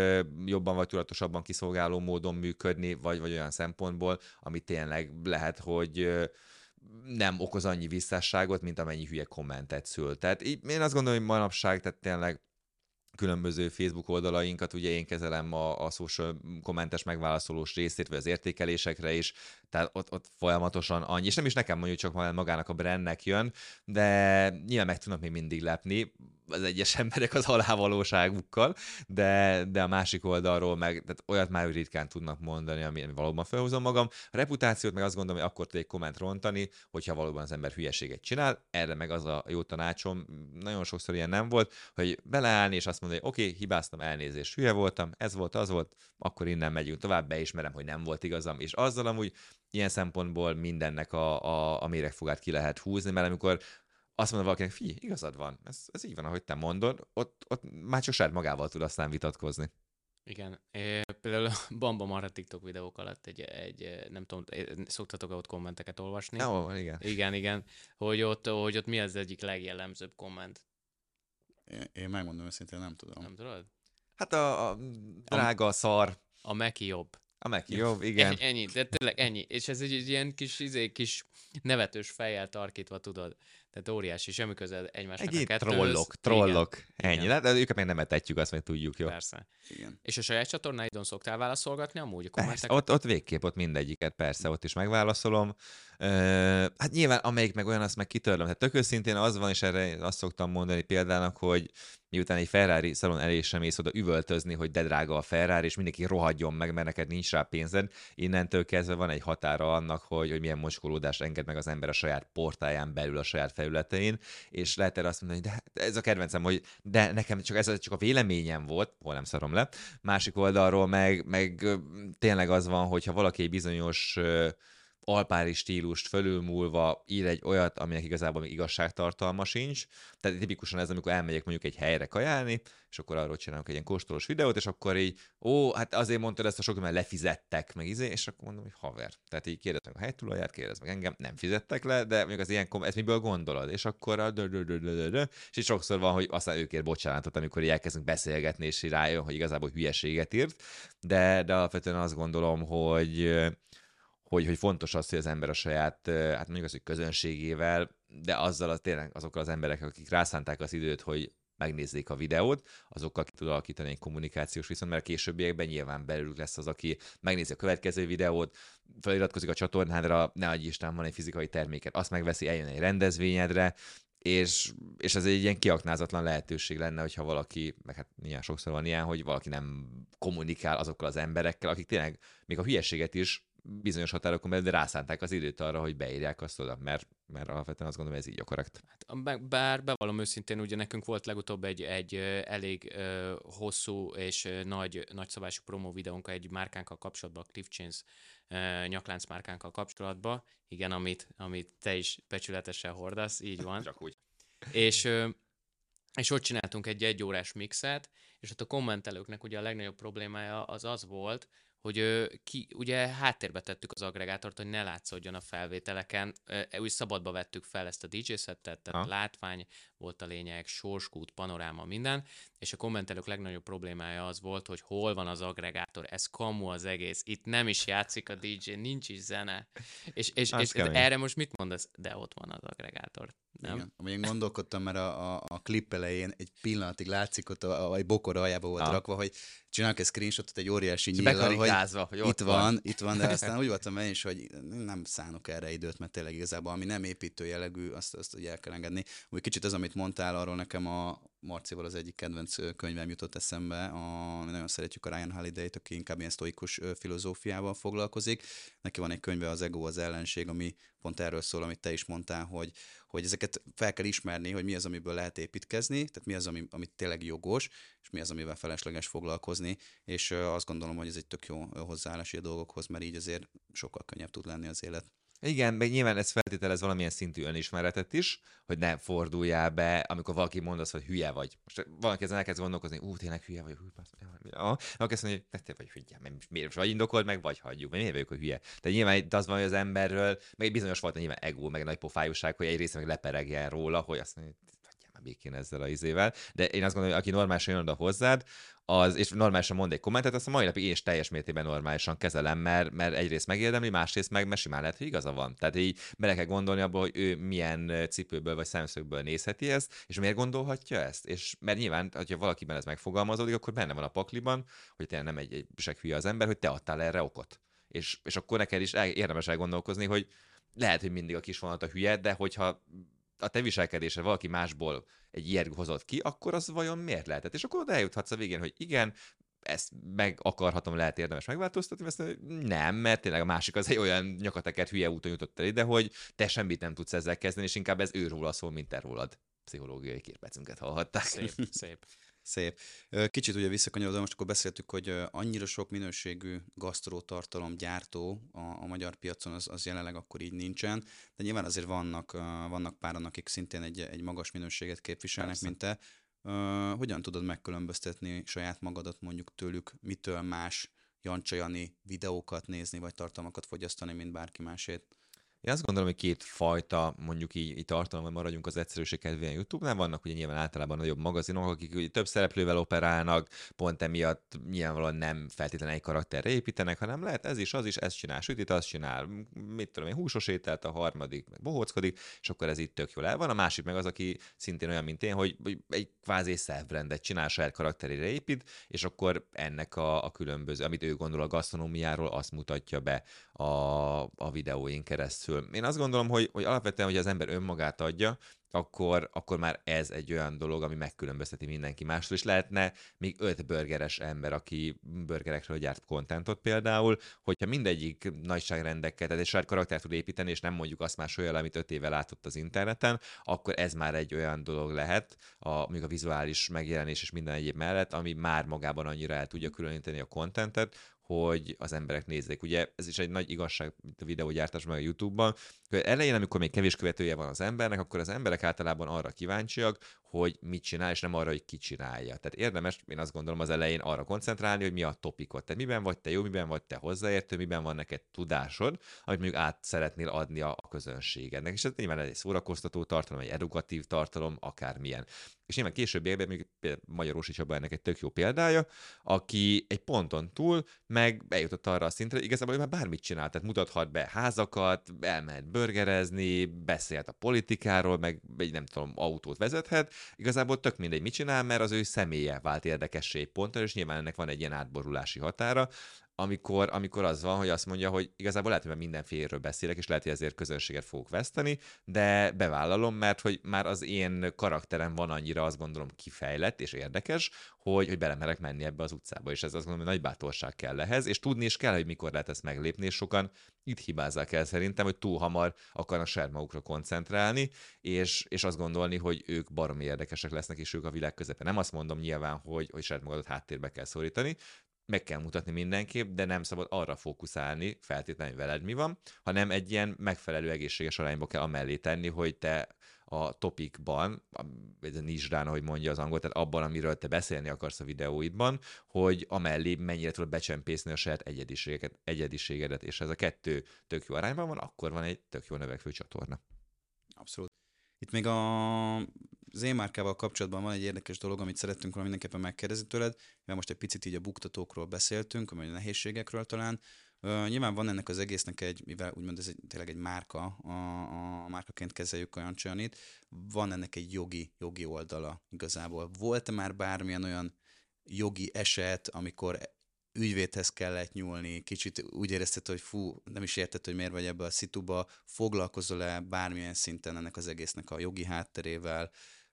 Speaker 1: jobban vagy tudatosabban kiszolgáló módon működni, vagy, vagy olyan szempontból, ami tényleg lehet, hogy nem okoz annyi visszásságot, mint amennyi hülye kommentet szül. Tehát így, én azt gondolom, hogy manapság, tehát tényleg különböző Facebook oldalainkat, ugye én kezelem a, a social kommentes megválaszolós részét, vagy az értékelésekre is, tehát ott, ott folyamatosan annyi, és nem is nekem mondjuk csak magának a brandnek jön, de nyilván meg tudnak még mindig lepni, az egyes emberek az alávalóságukkal, de, de a másik oldalról meg tehát olyat már ritkán tudnak mondani, ami, ami valóban felhozom magam. A reputációt meg azt gondolom, hogy akkor tud egy komment rontani, hogyha valóban az ember hülyeséget csinál. Erre meg az a jó tanácsom, nagyon sokszor ilyen nem volt, hogy beleállni és azt mondani, hogy oké, okay, hibáztam, elnézést, hülye voltam, ez volt, az volt, akkor innen megyünk tovább, beismerem, hogy nem volt igazam, és azzal amúgy ilyen szempontból mindennek a, a, a méregfogát ki lehet húzni, mert amikor azt mondja valakinek, fi, igazad van, ez, ez így van, ahogy te mondod, ott, ott már csak saját magával tud aztán vitatkozni.
Speaker 3: Igen. É, például Bamba Marra TikTok videók alatt egy, egy nem tudom, szoktatok -e ott kommenteket olvasni?
Speaker 1: Ó, igen.
Speaker 3: Igen, igen. Hogy ott, hogy ott mi az egyik legjellemzőbb komment?
Speaker 2: Én, én megmondom őszintén, nem tudom.
Speaker 3: Nem tudod?
Speaker 1: Hát a, a drága a, szar.
Speaker 3: A Meki jobb.
Speaker 1: A Meki jobb, igen.
Speaker 3: Ennyi, de tényleg ennyi. És ez egy, egy ilyen kis, izé, kis nevetős fejjel tarkítva, tudod. Tehát óriási, semmi köze egymásnak
Speaker 1: Egy trollok, trollok. Igen. Ennyi. Igen. De őket meg nem etetjük, azt meg tudjuk, jó?
Speaker 3: Persze. Igen. És a saját csatornáidon szoktál válaszolgatni amúgy a
Speaker 1: persze, ott, ott végképp, ott mindegyiket, persze, ott is megválaszolom. Uh, hát nyilván, amelyik meg olyan, azt meg kitörlöm. Hát tök őszintén az van, és erre azt szoktam mondani példának, hogy miután egy Ferrari szalon elé sem mész oda üvöltözni, hogy de drága a Ferrari, és mindenki rohadjon meg, mert neked nincs rá pénzed, innentől kezdve van egy határa annak, hogy, hogy milyen mocskolódás enged meg az ember a saját portáján belül, a saját felületein, és lehet erre azt mondani, hogy de ez a kedvencem, hogy de nekem csak ez csak a véleményem volt, hol nem szarom le. Másik oldalról meg, meg tényleg az van, hogyha valaki egy bizonyos alpári stílust fölülmúlva ír egy olyat, aminek igazából még igazságtartalma sincs. Tehát tipikusan ez, amikor elmegyek mondjuk egy helyre kajálni, és akkor arról csinálok egy ilyen kóstolós videót, és akkor így, ó, hát azért mondtad ezt a sok, mert lefizettek, meg izé, és akkor mondom, hogy haver. Tehát így kérdez a helytulaját, kérdez meg engem, nem fizettek le, de mondjuk az ilyen, ezt miből gondolod? És akkor a és így sokszor van, hogy aztán őkért bocsánatot, amikor így elkezdünk beszélgetni, és rájön, hogy igazából hülyeséget írt, de, de alapvetően azt gondolom, hogy hogy, hogy fontos az, hogy az ember a saját, hát mondjuk az, hogy közönségével, de azzal az, tényleg azokkal az emberek, akik rászánták az időt, hogy megnézzék a videót, azokkal ki tud alakítani egy kommunikációs viszont, mert a későbbiekben nyilván belül lesz az, aki megnézi a következő videót, feliratkozik a csatornádra, ne adj Isten, van egy fizikai terméket, azt megveszi, eljön egy rendezvényedre, és, és ez egy ilyen kiaknázatlan lehetőség lenne, hogyha valaki, meg hát nyilván sokszor van ilyen, hogy valaki nem kommunikál azokkal az emberekkel, akik tényleg még a hülyeséget is bizonyos határokon belül, de rászánták az időt arra, hogy beírják azt oda, mert, mert alapvetően azt gondolom, ez így a korrekt.
Speaker 3: Hát, bár bevallom őszintén, ugye nekünk volt legutóbb egy, egy elég uh, hosszú és uh, nagy, nagyszabású promó videónk egy márkánkkal kapcsolatban, a Cliff Chains uh, nyaklánc márkánkkal kapcsolatban, igen, amit, amit te is becsületesen hordasz, így van.
Speaker 1: Csak úgy.
Speaker 3: És uh, és ott csináltunk egy egyórás mixet, és ott a kommentelőknek ugye a legnagyobb problémája az az volt, hogy ki, ugye háttérbe tettük az agregátort, hogy ne látszódjon a felvételeken. Úgy szabadba vettük fel ezt a DJ szettet, tehát ha. látvány volt a lényeg, sorskút, panoráma, minden, és a kommentelők legnagyobb problémája az volt, hogy hol van az agregátor, ez kamu az egész, itt nem is játszik a DJ, nincs is zene. És, és, és erre most mit mondasz? De ott van az agregátor. Nem? Igen.
Speaker 2: Én gondolkodtam, mert a, a, a klip elején egy pillanatig látszik, ott a, a, a bokor aljába volt ha. rakva, hogy csinálok egy screenshotot egy óriási nyíllal, hogy, hogy itt van, van, itt van, de aztán úgy voltam én is, hogy nem szánok erre időt, mert tényleg igazából, ami nem építő jellegű, azt, azt ugye el kell engedni. Úgy kicsit az, amit mondtál, arról nekem a Marcival az egyik kedvenc könyvem jutott eszembe, a, nagyon szeretjük a Ryan Holiday-t, aki inkább ilyen sztoikus filozófiával foglalkozik. Neki van egy könyve, az Ego az ellenség, ami pont erről szól, amit te is mondtál, hogy, hogy ezeket fel kell ismerni, hogy mi az, amiből lehet építkezni, tehát mi az, ami, amit tényleg jogos, és mi az, amivel felesleges foglalkozni, és azt gondolom, hogy ez egy tök jó hozzáállás a dolgokhoz, mert így azért sokkal könnyebb tud lenni az élet.
Speaker 1: Igen, meg nyilván ez feltételez valamilyen szintű önismeretet is, hogy ne forduljál be, amikor valaki mond azt, hogy hülye vagy. Most valaki ezen elkezd gondolkozni, ú, tényleg hülye vagy, hú, ah, akkor azt mondja, hogy te vagy hülye, miért vagy indokold, meg vagy hagyjuk, mert miért vagyok, hogy hülye. De nyilván itt az van, hogy az emberről, meg egy bizonyos fajta nyilván ego, meg nagy pofájúság, hogy egy része meg leperegjen róla, hogy azt mondja, békén ezzel a izével, de én azt gondolom, hogy aki normálisan jön oda hozzád, az, és normálisan mond egy kommentet, azt a mai napig én is teljes mértékben normálisan kezelem, mert, mert egyrészt megérdemli, másrészt meg, mert simán lehet, hogy igaza van. Tehát így bele kell gondolni abból, hogy ő milyen cipőből vagy szemszögből nézheti ezt, és miért gondolhatja ezt. És mert nyilván, ha valakiben ez megfogalmazódik, akkor benne van a pakliban, hogy tényleg nem egy, egy hülye az ember, hogy te adtál erre okot. És, és akkor neked is érdemes elgondolkozni, hogy lehet, hogy mindig a kis vonat a hülye, de hogyha a te viselkedése valaki másból egy ilyet hozott ki, akkor az vajon miért lehetett? És akkor oda eljuthatsz a végén, hogy igen, ezt meg akarhatom, lehet érdemes megváltoztatni, ezt nem, mert tényleg a másik az egy olyan nyakatekert hülye úton jutott el ide, hogy te semmit nem tudsz ezzel kezdeni, és inkább ez őróla szól, mint te rólad. Pszichológiai képecünket hallhatták.
Speaker 3: Szép, szép.
Speaker 2: Szép. Kicsit ugye visszakanyarodva, most akkor beszéltük, hogy annyira sok minőségű gasztrótartalom gyártó a, a magyar piacon, az, az jelenleg akkor így nincsen, de nyilván azért vannak, vannak páran, akik szintén egy, egy magas minőséget képviselnek, Persze. mint te. Hogyan tudod megkülönböztetni saját magadat mondjuk tőlük, mitől más Jancsa Jani videókat nézni, vagy tartalmakat fogyasztani, mint bárki másét?
Speaker 1: Én azt gondolom, hogy két fajta, mondjuk így, így tartalommal maradjunk az egyszerűség kedvéért YouTube-nál. Vannak ugye nyilván általában nagyobb magazinok, akik ugye több szereplővel operálnak, pont emiatt nyilvánvalóan nem feltétlenül egy karakterre építenek, hanem lehet ez is, az is, ezt csinál, sütit, azt csinál, mit tudom én, húsos ételt, a harmadik meg bohóckodik, és akkor ez itt tök jól el van. A másik meg az, aki szintén olyan, mint én, hogy egy kvázi self-brandet csinál, saját karakterére épít, és akkor ennek a, a különböző, amit ő gondol a gasztronómiáról, azt mutatja be a, a videóin keresztül. Én azt gondolom, hogy, hogy alapvetően, hogy az ember önmagát adja, akkor, akkor már ez egy olyan dolog, ami megkülönbözteti mindenki mástól, és lehetne még öt burgeres ember, aki burgerekről gyárt kontentot például, hogyha mindegyik nagyságrendekkel, tehát egy saját karaktert tud építeni, és nem mondjuk azt más olyan, amit öt éve látott az interneten, akkor ez már egy olyan dolog lehet, a, még a vizuális megjelenés és minden egyéb mellett, ami már magában annyira el tudja különíteni a kontentet, hogy az emberek nézzék. Ugye ez is egy nagy igazság a videógyártásban a YouTube-ban, elején, amikor még kevés követője van az embernek, akkor az emberek általában arra kíváncsiak, hogy mit csinál, és nem arra, hogy ki csinálja. Tehát érdemes, én azt gondolom az elején arra koncentrálni, hogy mi a topikot. Tehát miben vagy te jó, miben vagy te hozzáértő, miben van neked tudásod, amit mondjuk át szeretnél adni a, közönségednek. És ez nyilván egy szórakoztató tartalom, egy edukatív tartalom, akármilyen. És nyilván később évben, még Magyarósi Csaba ennek egy tök jó példája, aki egy ponton túl meg bejutott arra a szintre, hogy igazából ő már bármit csinál, tehát mutathat be házakat, elmehet burgerezni, beszélt a politikáról, meg egy nem tudom, autót vezethet, igazából tök mindegy, mit csinál, mert az ő személye vált érdekessé ponton, és nyilván ennek van egy ilyen átborulási határa, amikor, amikor az van, hogy azt mondja, hogy igazából lehet, hogy mindenféleről beszélek, és lehet, hogy ezért közönséget fogok veszteni, de bevállalom, mert hogy már az én karakterem van annyira, azt gondolom, kifejlett és érdekes, hogy, hogy belemerek menni ebbe az utcába, és ez azt gondolom, hogy nagy bátorság kell ehhez, és tudni is kell, hogy mikor lehet ezt meglépni, és sokan itt hibázzák el szerintem, hogy túl hamar akarnak saját magukra koncentrálni, és, és azt gondolni, hogy ők baromi érdekesek lesznek, és ők a világ közepe. Nem azt mondom nyilván, hogy, hogy saját magadat háttérbe kell szorítani, meg kell mutatni mindenképp, de nem szabad arra fókuszálni feltétlenül veled mi van, hanem egy ilyen megfelelő egészséges arányba kell amellé tenni, hogy te a topikban, vagy a nisdán, ahogy mondja az angol, tehát abban, amiről te beszélni akarsz a videóidban, hogy amellé mennyire tudod becsempészni a saját egyediséget, egyediségedet, és ez a kettő tök jó arányban van, akkor van egy tök jó növekvő csatorna.
Speaker 2: Abszolút. Itt még a, az én márkával kapcsolatban van egy érdekes dolog, amit szerettünk volna mindenképpen megkérdezni tőled, mert most egy picit így a buktatókról beszéltünk, vagy a nehézségekről talán. Uh, nyilván van ennek az egésznek egy, mivel úgymond ez egy, tényleg egy márka, a, a márkaként kezeljük olyan csanit, van ennek egy jogi, jogi oldala igazából. Volt-e már bármilyen olyan jogi eset, amikor ügyvédhez kellett nyúlni, kicsit úgy érezted, hogy fú, nem is érted, hogy miért vagy ebbe a szituba, foglalkozol-e bármilyen szinten ennek az egésznek a jogi hátterével,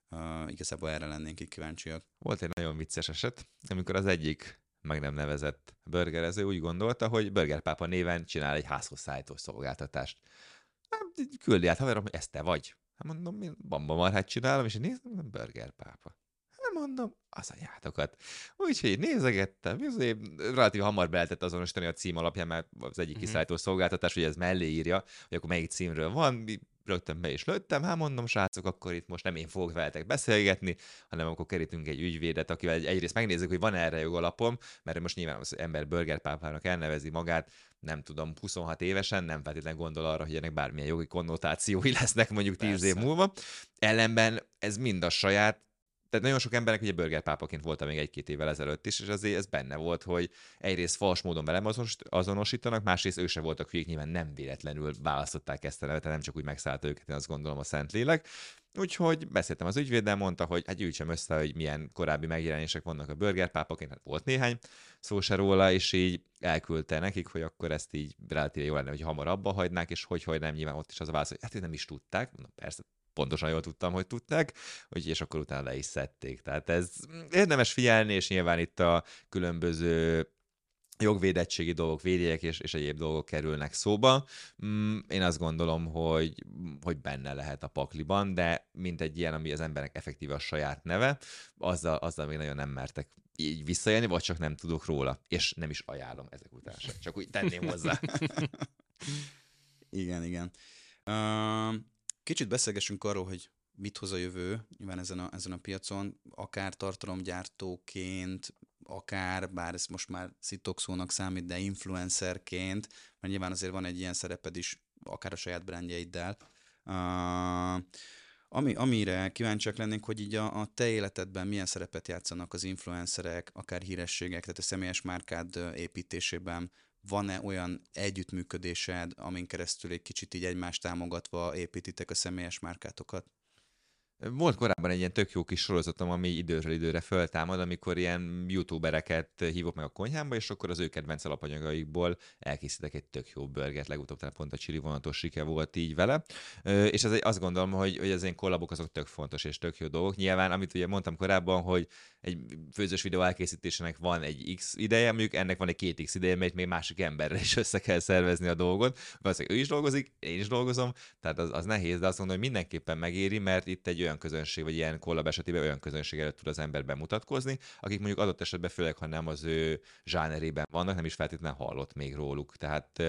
Speaker 2: uh, igazából erre lennénk így kíváncsiak.
Speaker 1: Volt egy nagyon vicces eset, amikor az egyik meg nem nevezett burgerező úgy gondolta, hogy Burgerpápa néven csinál egy házhoz szállítós szolgáltatást. Hát, küldi át haverom, hogy ez te vagy. Hát mondom, én bamba marhát csinálom, és én nézem, Burgerpápa mondom, az anyátokat. Úgyhogy nézegettem, azért relatív hamar be lehetett azonosítani a cím alapján, mert az egyik mm-hmm. kiszállító szolgáltatás, hogy ez mellé írja, hogy akkor melyik címről van, rögtön be is lőttem, hát mondom, srácok, akkor itt most nem én fogok veletek beszélgetni, hanem akkor kerítünk egy ügyvédet, akivel egy, egyrészt megnézzük, hogy van erre jogalapom, mert most nyilván az ember burgerpápának elnevezi magát, nem tudom, 26 évesen, nem feltétlenül gondol arra, hogy ennek bármilyen jogi konnotációi lesznek mondjuk 10 Persze. év múlva. Ellenben ez mind a saját tehát nagyon sok embernek ugye burger pápaként voltam még egy-két évvel ezelőtt is, és azért ez benne volt, hogy egyrészt fals módon velem azonosítanak, másrészt ő se voltak hülyék, nyilván nem véletlenül választották ezt a nevet, nem csak úgy megszállta őket, én azt gondolom a Szentlélek. Úgyhogy beszéltem az ügyvéddel, mondta, hogy hát gyűjtsem össze, hogy milyen korábbi megjelenések vannak a burger pápaként, hát volt néhány szó se róla, és így elküldte nekik, hogy akkor ezt így relatíve jó lenne, hogy hamar abba hagynák, és hogy, hogy nem, nyilván ott is az a válasz, hogy hát nem is tudták, mondom, persze, pontosan jól tudtam, hogy tudták, hogy és akkor utána le is szedték. Tehát ez érdemes figyelni, és nyilván itt a különböző jogvédettségi dolgok, védjegyek és, és egyéb dolgok kerülnek szóba. Mm, én azt gondolom, hogy, hogy benne lehet a pakliban, de mint egy ilyen, ami az embernek effektíve a saját neve, azzal, azzal még nagyon nem mertek így visszajelni, vagy csak nem tudok róla, és nem is ajánlom ezek után sem. Csak úgy tenném hozzá.
Speaker 2: igen, igen. Kicsit beszélgessünk arról, hogy mit hoz a jövő nyilván ezen a, ezen a piacon, akár tartalomgyártóként, akár, bár ez most már szitokszónak számít, de influencerként, mert nyilván azért van egy ilyen szereped is akár a saját brandjeiddel. Uh, ami, amire kíváncsiak lennénk, hogy így a, a te életedben milyen szerepet játszanak az influencerek, akár hírességek, tehát a személyes márkád építésében, van-e olyan együttműködésed, amin keresztül egy kicsit így egymást támogatva építitek a személyes márkátokat?
Speaker 1: Volt korábban egy ilyen tök jó kis sorozatom, ami időről időre föltámad, amikor ilyen youtubereket hívok meg a konyhámba, és akkor az ő kedvenc alapanyagaikból elkészítek egy tök jó burgert, legutóbb tehát pont a csili vonatos sike volt így vele. És egy, azt gondolom, hogy, hogy az én kollabok azok tök fontos és tök jó dolgok. Nyilván, amit ugye mondtam korábban, hogy egy főzős videó elkészítésének van egy X ideje, mondjuk ennek van egy két X ideje, mert még másik emberre is össze kell szervezni a dolgot. Valószínűleg ő is dolgozik, én is dolgozom, tehát az, az nehéz, de azt gondolom, hogy mindenképpen megéri, mert itt egy olyan közönség, vagy ilyen kollab esetében olyan közönség előtt tud az ember bemutatkozni, akik mondjuk adott esetben, főleg ha nem az ő zsánerében vannak, nem is feltétlenül hallott még róluk. Tehát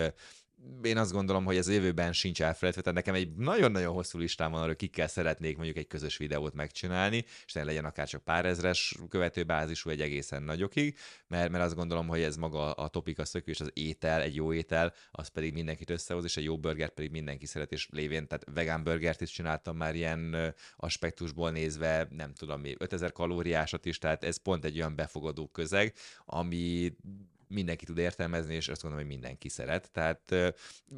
Speaker 1: én azt gondolom, hogy ez jövőben sincs elfelejtve, tehát nekem egy nagyon-nagyon hosszú listám van arra, kikkel szeretnék mondjuk egy közös videót megcsinálni, és ne legyen akár csak pár ezres követőbázisú egy egészen nagyokig, mert, mert azt gondolom, hogy ez maga a topik a szökő, és az étel, egy jó étel, az pedig mindenkit összehoz, és egy jó burger pedig mindenki szeret, és lévén, tehát vegán burgert is csináltam már ilyen aspektusból nézve, nem tudom, 5000 kalóriásat is, tehát ez pont egy olyan befogadó közeg, ami mindenki tud értelmezni, és azt gondolom, hogy mindenki szeret. Tehát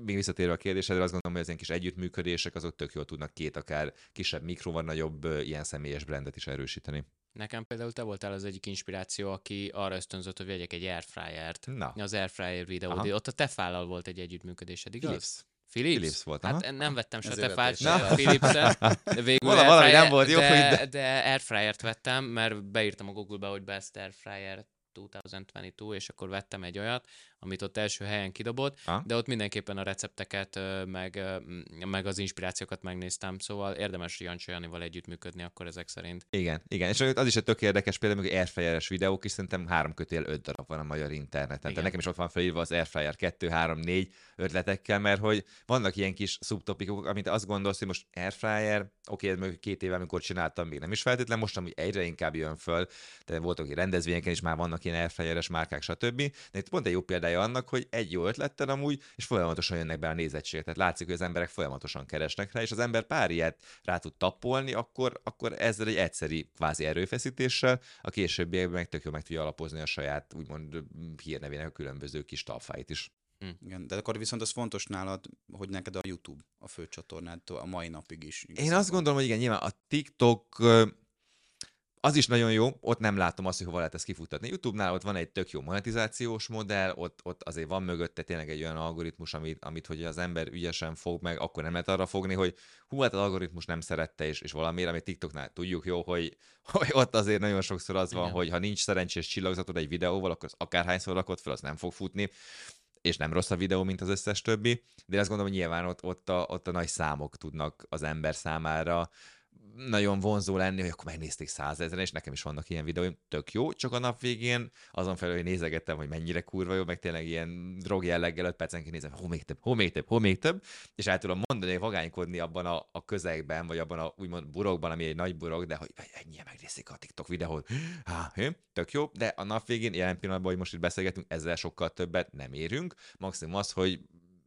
Speaker 1: még visszatérve a kérdésedre, azt gondolom, hogy az ilyen kis együttműködések azok tök jól tudnak két akár kisebb mikro, vagy nagyobb ilyen személyes brandet is erősíteni.
Speaker 3: Nekem például te voltál az egyik inspiráció, aki arra ösztönzött, hogy vegyek egy airfryert.
Speaker 1: Na.
Speaker 3: Az airfryer videó. Ott a tefállal volt egy együttműködésed, igaz?
Speaker 1: Philips.
Speaker 3: Philips?
Speaker 1: Philips volt,
Speaker 3: Hát
Speaker 1: aha.
Speaker 3: nem vettem se tefát, se a Philips-et. Végül
Speaker 1: Vala- valami
Speaker 3: airfryer-
Speaker 1: nem volt jó,
Speaker 3: de,
Speaker 1: hogy de-
Speaker 3: de airfryert vettem, mert beírtam a Google-be, hogy best airfryer 2022, és akkor vettem egy olyat, amit ott első helyen kidobott,
Speaker 1: Aha.
Speaker 3: de ott mindenképpen a recepteket, meg, meg az inspirációkat megnéztem, szóval érdemes Jancsi Janival együttműködni akkor ezek szerint.
Speaker 1: Igen, igen, és az is egy tök érdekes például, hogy airfryeres videók is szerintem három kötél öt darab van a magyar interneten.
Speaker 3: Igen.
Speaker 1: Tehát nekem is ott van felírva az airfryer 2, 3, 4 ötletekkel, mert hogy vannak ilyen kis szubtopikok, amit azt gondolsz, hogy most airfryer, oké, ez mondjuk két éve, amikor csináltam, még nem is feltétlen, most amúgy egyre inkább jön föl, de voltak rendezvényeken is már vannak ilyen airfryeres márkák, stb. De itt pont egy jó példája annak, hogy egy jó ötlettel amúgy, és folyamatosan jönnek be a nézettségek. Tehát látszik, hogy az emberek folyamatosan keresnek rá, és az ember pár ilyet rá tud tappolni, akkor, akkor ezzel egy egyszeri kvázi erőfeszítéssel a későbbiekben meg tök jól meg tudja alapozni a saját úgymond hírnevének a különböző kis talfáit is.
Speaker 2: Igen, de akkor viszont az fontos nálad, hogy neked a YouTube a fő csatornád a mai napig is.
Speaker 1: Én
Speaker 2: igazából.
Speaker 1: azt gondolom, hogy igen, nyilván a TikTok az is nagyon jó, ott nem látom azt, hogy hova lehet ezt kifuttatni. YouTube-nál ott van egy tök jó monetizációs modell, ott, ott azért van mögötte tényleg egy olyan algoritmus, amit, amit hogy az ember ügyesen fog meg, akkor nem lehet arra fogni, hogy hú, hát az algoritmus nem szerette, és, és valamiért, amit TikToknál tudjuk jó, hogy, hogy ott azért nagyon sokszor az van,
Speaker 3: Igen.
Speaker 1: hogy ha nincs szerencsés csillagzatod egy videóval, akkor az akárhányszor rakod fel, az nem fog futni és nem rossz a videó, mint az összes többi, de azt gondolom, hogy nyilván ott, ott, a, ott a nagy számok tudnak az ember számára nagyon vonzó lenni, hogy akkor megnézték százezren, és nekem is vannak ilyen videóim, tök jó, csak a nap végén azon felül, hogy nézegettem, hogy mennyire kurva jó, meg tényleg ilyen drog jelleggel 5 percenként nézem, hó még több, hó még több, hó még több, és el tudom mondani, hogy vagánykodni abban a, a közegben, vagy abban a úgymond burokban, ami egy nagy burok, de hogy ennyien megnézték a TikTok videót, Há, hű, tök jó, de a nap végén, jelen pillanatban, hogy most itt beszélgetünk, ezzel sokkal többet nem érünk, maximum az, hogy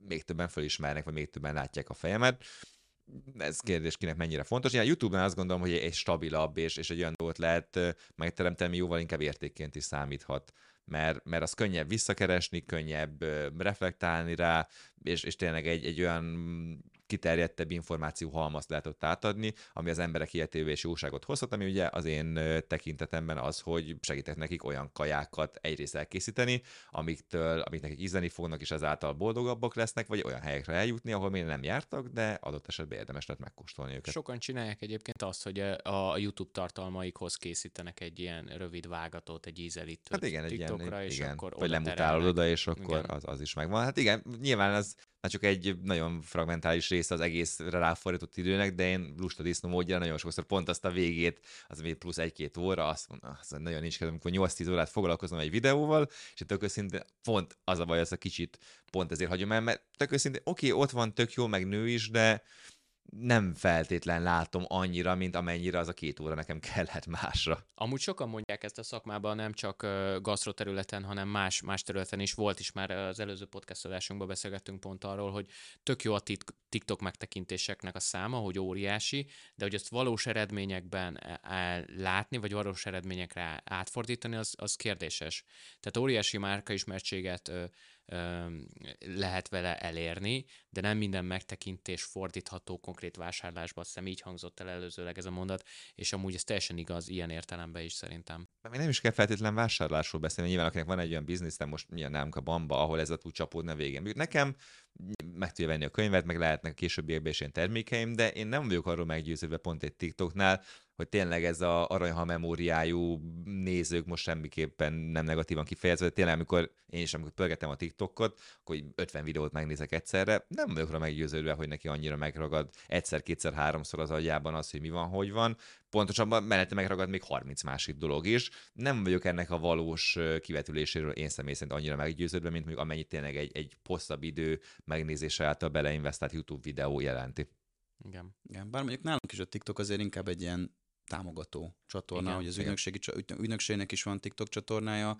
Speaker 1: még többen felismernek, vagy még többen látják a fejemet, ez kérdés kinek mennyire fontos. Ilyen YouTube-nál azt gondolom, hogy egy stabilabb és, és egy olyan dolgot lehet megteremteni, jóval inkább értékként is számíthat. Mert, mert az könnyebb visszakeresni, könnyebb reflektálni rá, és, és tényleg egy, egy olyan kiterjedtebb információ halmazt lehet ott átadni, ami az emberek életébe és jóságot hozhat, ami ugye az én tekintetemben az, hogy segítek nekik olyan kajákat egyrészt elkészíteni, amiktől, amik nekik ízleni fognak, és ezáltal boldogabbak lesznek, vagy olyan helyekre eljutni, ahol még nem jártak, de adott esetben érdemes lehet megkóstolni őket.
Speaker 3: Sokan csinálják egyébként azt, hogy a YouTube tartalmaikhoz készítenek egy ilyen rövid vágatot, egy ízelítőt
Speaker 1: Hát igen, egy ilyen,
Speaker 3: TikTokra,
Speaker 1: egy,
Speaker 3: és
Speaker 1: igen.
Speaker 3: akkor
Speaker 1: vagy lemutálod oda, és akkor
Speaker 3: Igen.
Speaker 1: az, az is megvan. Hát igen, nyilván ez már csak egy nagyon fragmentális része az egészre ráfordított időnek, de én lusta disznó módjára nagyon sokszor pont azt a végét, az még plusz egy-két óra, azt mondom, az nagyon nincs kedvem, amikor 8-10 órát foglalkozom egy videóval, és tök őszintén pont az a baj, az a kicsit pont ezért hagyom el, mert tök őszintén, oké, ott van tök jó, meg nő is, de nem feltétlen látom annyira, mint amennyire az a két óra nekem kellett másra.
Speaker 3: Amúgy sokan mondják ezt a szakmában, nem csak gasztro területen, hanem más, más területen is. Volt is már az előző podcast adásunkban beszélgettünk pont arról, hogy tök jó a TikTok megtekintéseknek a száma, hogy óriási, de hogy ezt valós eredményekben e, e, látni, vagy valós eredményekre átfordítani, az, az kérdéses. Tehát óriási márkaismertséget lehet vele elérni, de nem minden megtekintés fordítható konkrét vásárlásba, azt hiszem így hangzott el előzőleg ez a mondat, és amúgy ez teljesen igaz ilyen értelemben is szerintem.
Speaker 1: De még nem is kell feltétlen vásárlásról beszélni, nyilván akinek van egy olyan biznisz, de most milyen nálunk a Bamba, ahol ez a tud csapódni a végén. Nekem meg tudja venni a könyvet, meg lehetnek későbbiekben is ilyen termékeim, de én nem vagyok arról meggyőződve pont egy TikToknál, hogy tényleg ez a aranyha memóriájú nézők most semmiképpen nem negatívan kifejezve, tényleg amikor én is amikor pörgetem a TikTokot, akkor 50 videót megnézek egyszerre, nem vagyok rá meggyőződve, hogy neki annyira megragad egyszer, kétszer, háromszor az agyában az, hogy mi van, hogy van. Pontosabban mellette megragad még 30 másik dolog is. Nem vagyok ennek a valós kivetüléséről én személy szerint annyira meggyőződve, mint mondjuk amennyit tényleg egy, egy hosszabb idő megnézése által beleinvestált YouTube videó jelenti.
Speaker 2: Igen. Igen. Bár mondjuk nálunk is a TikTok azért inkább egy ilyen támogató csatorna, igen, hogy az ügynökségi, ügynökségnek is van TikTok csatornája,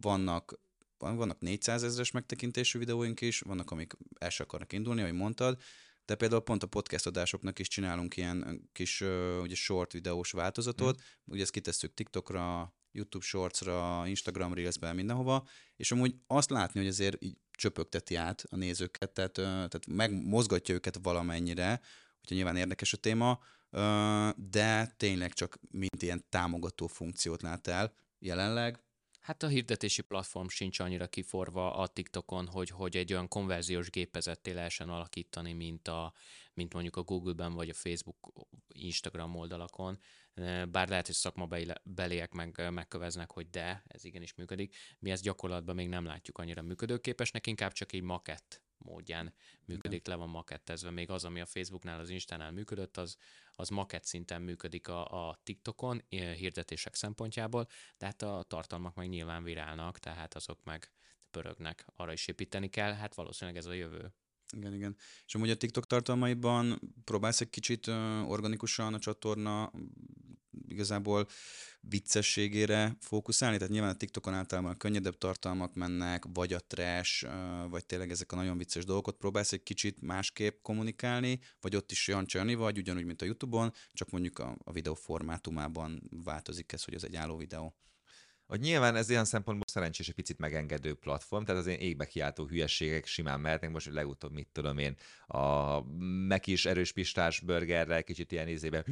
Speaker 2: vannak vannak 400 ezeres megtekintésű videóink is, vannak, amik el sem akarnak indulni, ahogy mondtad, de például pont a podcast adásoknak is csinálunk ilyen kis ugye short videós változatot, mm. ugye ezt kitesszük TikTokra, YouTube Shortsra, Instagram Reelsbe, mindenhova, és amúgy azt látni, hogy azért így csöpögteti át a nézőket, tehát, tehát megmozgatja őket valamennyire, hogyha nyilván érdekes a téma, de tényleg csak mint ilyen támogató funkciót lát el jelenleg.
Speaker 3: Hát a hirdetési platform sincs annyira kiforva a TikTokon, hogy, hogy egy olyan konverziós gépezetté lehessen alakítani, mint, a, mint mondjuk a Google-ben vagy a Facebook, Instagram oldalakon. Bár lehet, hogy szakmabeliek meg, megköveznek, hogy de, ez igenis működik. Mi ezt gyakorlatban még nem látjuk annyira működőképesnek, inkább csak egy makett módján működik, le van makettezve. Még az, ami a Facebooknál, az Instánál működött, az, az makett szinten működik a, a TikTokon hirdetések szempontjából, de hát a tartalmak meg nyilván virálnak, tehát azok meg pörögnek, arra is építeni kell, hát valószínűleg ez a jövő.
Speaker 2: Igen, igen. És amúgy a TikTok tartalmaiban próbálsz egy kicsit organikusan a csatorna igazából viccességére fókuszálni, tehát nyilván a TikTokon általában a könnyedebb tartalmak mennek, vagy a trash, vagy tényleg ezek a nagyon vicces dolgokat próbálsz egy kicsit másképp kommunikálni, vagy ott is olyan vagy, ugyanúgy, mint a YouTube-on, csak mondjuk a, a videó formátumában változik ez, hogy ez egy álló videó
Speaker 1: hogy nyilván ez ilyen szempontból szerencsés egy picit megengedő platform, tehát az ilyen égbe kiáltó hülyeségek simán mehetnek, most legutóbb mit tudom én, a meg is erős pistás burgerrel, kicsit ilyen izébe,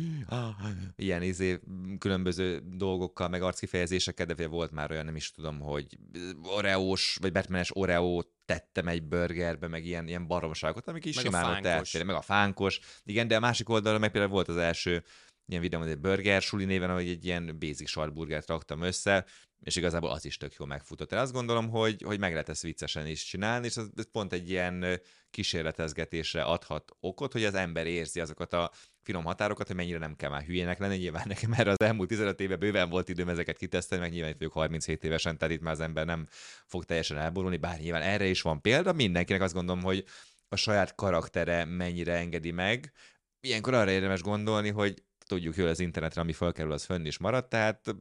Speaker 1: ilyen izé, különböző dolgokkal, meg arckifejezésekkel, de volt már olyan, nem is tudom, hogy oreós, vagy batmanes oreo tettem egy burgerbe, meg ilyen, ilyen baromságot, amik is meg simán ott elfér, meg a fánkos. Igen, de a másik oldalon meg például volt az első ilyen videó, egy burger suli néven, ahogy egy ilyen basic sartburgert raktam össze, és igazából az is tök jól megfutott. Én azt gondolom, hogy, hogy meg lehet ezt viccesen is csinálni, és ez, pont egy ilyen kísérletezgetésre adhat okot, hogy az ember érzi azokat a finom határokat, hogy mennyire nem kell már hülyének lenni. Nyilván nekem erre az elmúlt 15 éve bőven volt időm ezeket kiteszteni, meg nyilván itt vagyok 37 évesen, tehát itt már az ember nem fog teljesen elborulni, bár nyilván erre is van példa. Mindenkinek azt gondolom, hogy a saját karaktere mennyire engedi meg. Ilyenkor arra érdemes gondolni, hogy tudjuk jól az internetre, ami felkerül, az fönn is maradt, tehát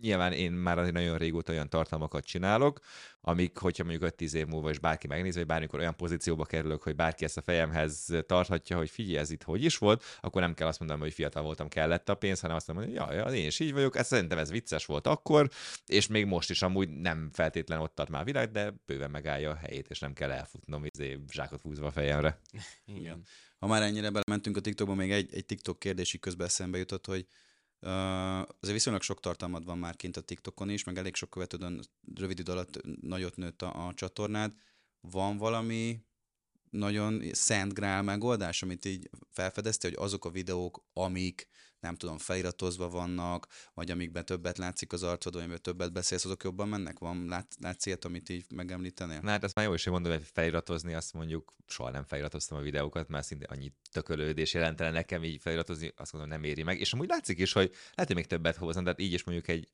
Speaker 1: nyilván én már nagyon régóta olyan tartalmakat csinálok, amik, hogyha mondjuk 5-10 év múlva is bárki megnézi, vagy bármikor olyan pozícióba kerülök, hogy bárki ezt a fejemhez tarthatja, hogy figyelj, ez itt hogy is volt, akkor nem kell azt mondanom, hogy fiatal voltam, kellett a pénz, hanem azt mondom, hogy ja, ja, én is így vagyok, ez szerintem ez vicces volt akkor, és még most is amúgy nem feltétlen ott tart már a világ, de bőven megállja a helyét, és nem kell elfutnom izé, zsákot húzva a fejemre.
Speaker 2: Igen. Ha már ennyire belementünk a TikTokba, még egy, egy TikTok kérdési közben eszembe jutott, hogy azért viszonylag sok tartalmad van már kint a TikTokon is, meg elég sok követődön rövid idő alatt nagyot nőtt a, a csatornád. Van valami nagyon szent grál megoldás, amit így felfedezte, hogy azok a videók, amik nem tudom, feliratozva vannak, vagy amikben többet látszik az arcod, vagy amiben többet beszélsz, azok jobban mennek? Van, lát, látsz ilyet, amit így megemlítenél?
Speaker 1: Na hát ezt már jó is, hogy mondom, hogy feliratozni, azt mondjuk soha nem feliratoztam a videókat, mert szinte annyi tökölődés jelentene nekem így feliratozni, azt mondom, nem éri meg. És amúgy látszik is, hogy lehet, hogy még többet hozom, tehát így is mondjuk egy,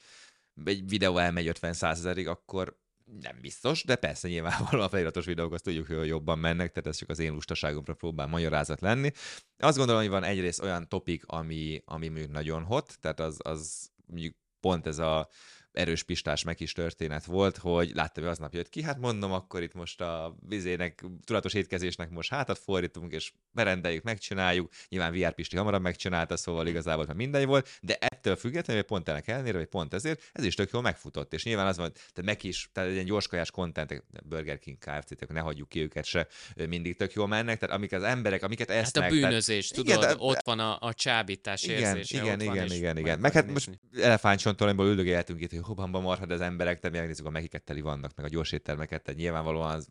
Speaker 1: egy videó elmegy 50 százezerig, akkor nem biztos, de persze nyilvánvalóan a feliratos videók azt tudjuk, hogy jobban mennek, tehát ez csak az én lustaságomra próbál magyarázat lenni. Azt gondolom, hogy van egyrészt olyan topik, ami, ami mondjuk nagyon hot, tehát az, az mondjuk pont ez a erős pistás meg is történet volt, hogy láttam, hogy aznap jött ki, hát mondom, akkor itt most a vizének, tudatos étkezésnek most hátat fordítunk, és berendeljük, megcsináljuk. Nyilván VR Pisti hamarabb megcsinálta, szóval igazából már mindegy volt, de ettől függetlenül, pont ennek ellenére, vagy pont ezért, ez is tök jól megfutott. És nyilván az van, tehát meg is, tehát egy ilyen gyorskajás content, Burger King, KFC, ne hagyjuk ki őket se, mindig tök jól mennek, tehát amik az emberek, amiket esznek.
Speaker 3: Hát a bűnözés, tehát, tudod, igen, ott van a, a csábítás
Speaker 1: igen, érzése. Igen, igen, igen, igen, igen. Meg hát most elefántcsontolimból üldögéltünk itt, hogy hobamba marha, de az emberek, de megnézzük, a megiket teli vannak, meg a gyors éttermeket, tehát nyilvánvalóan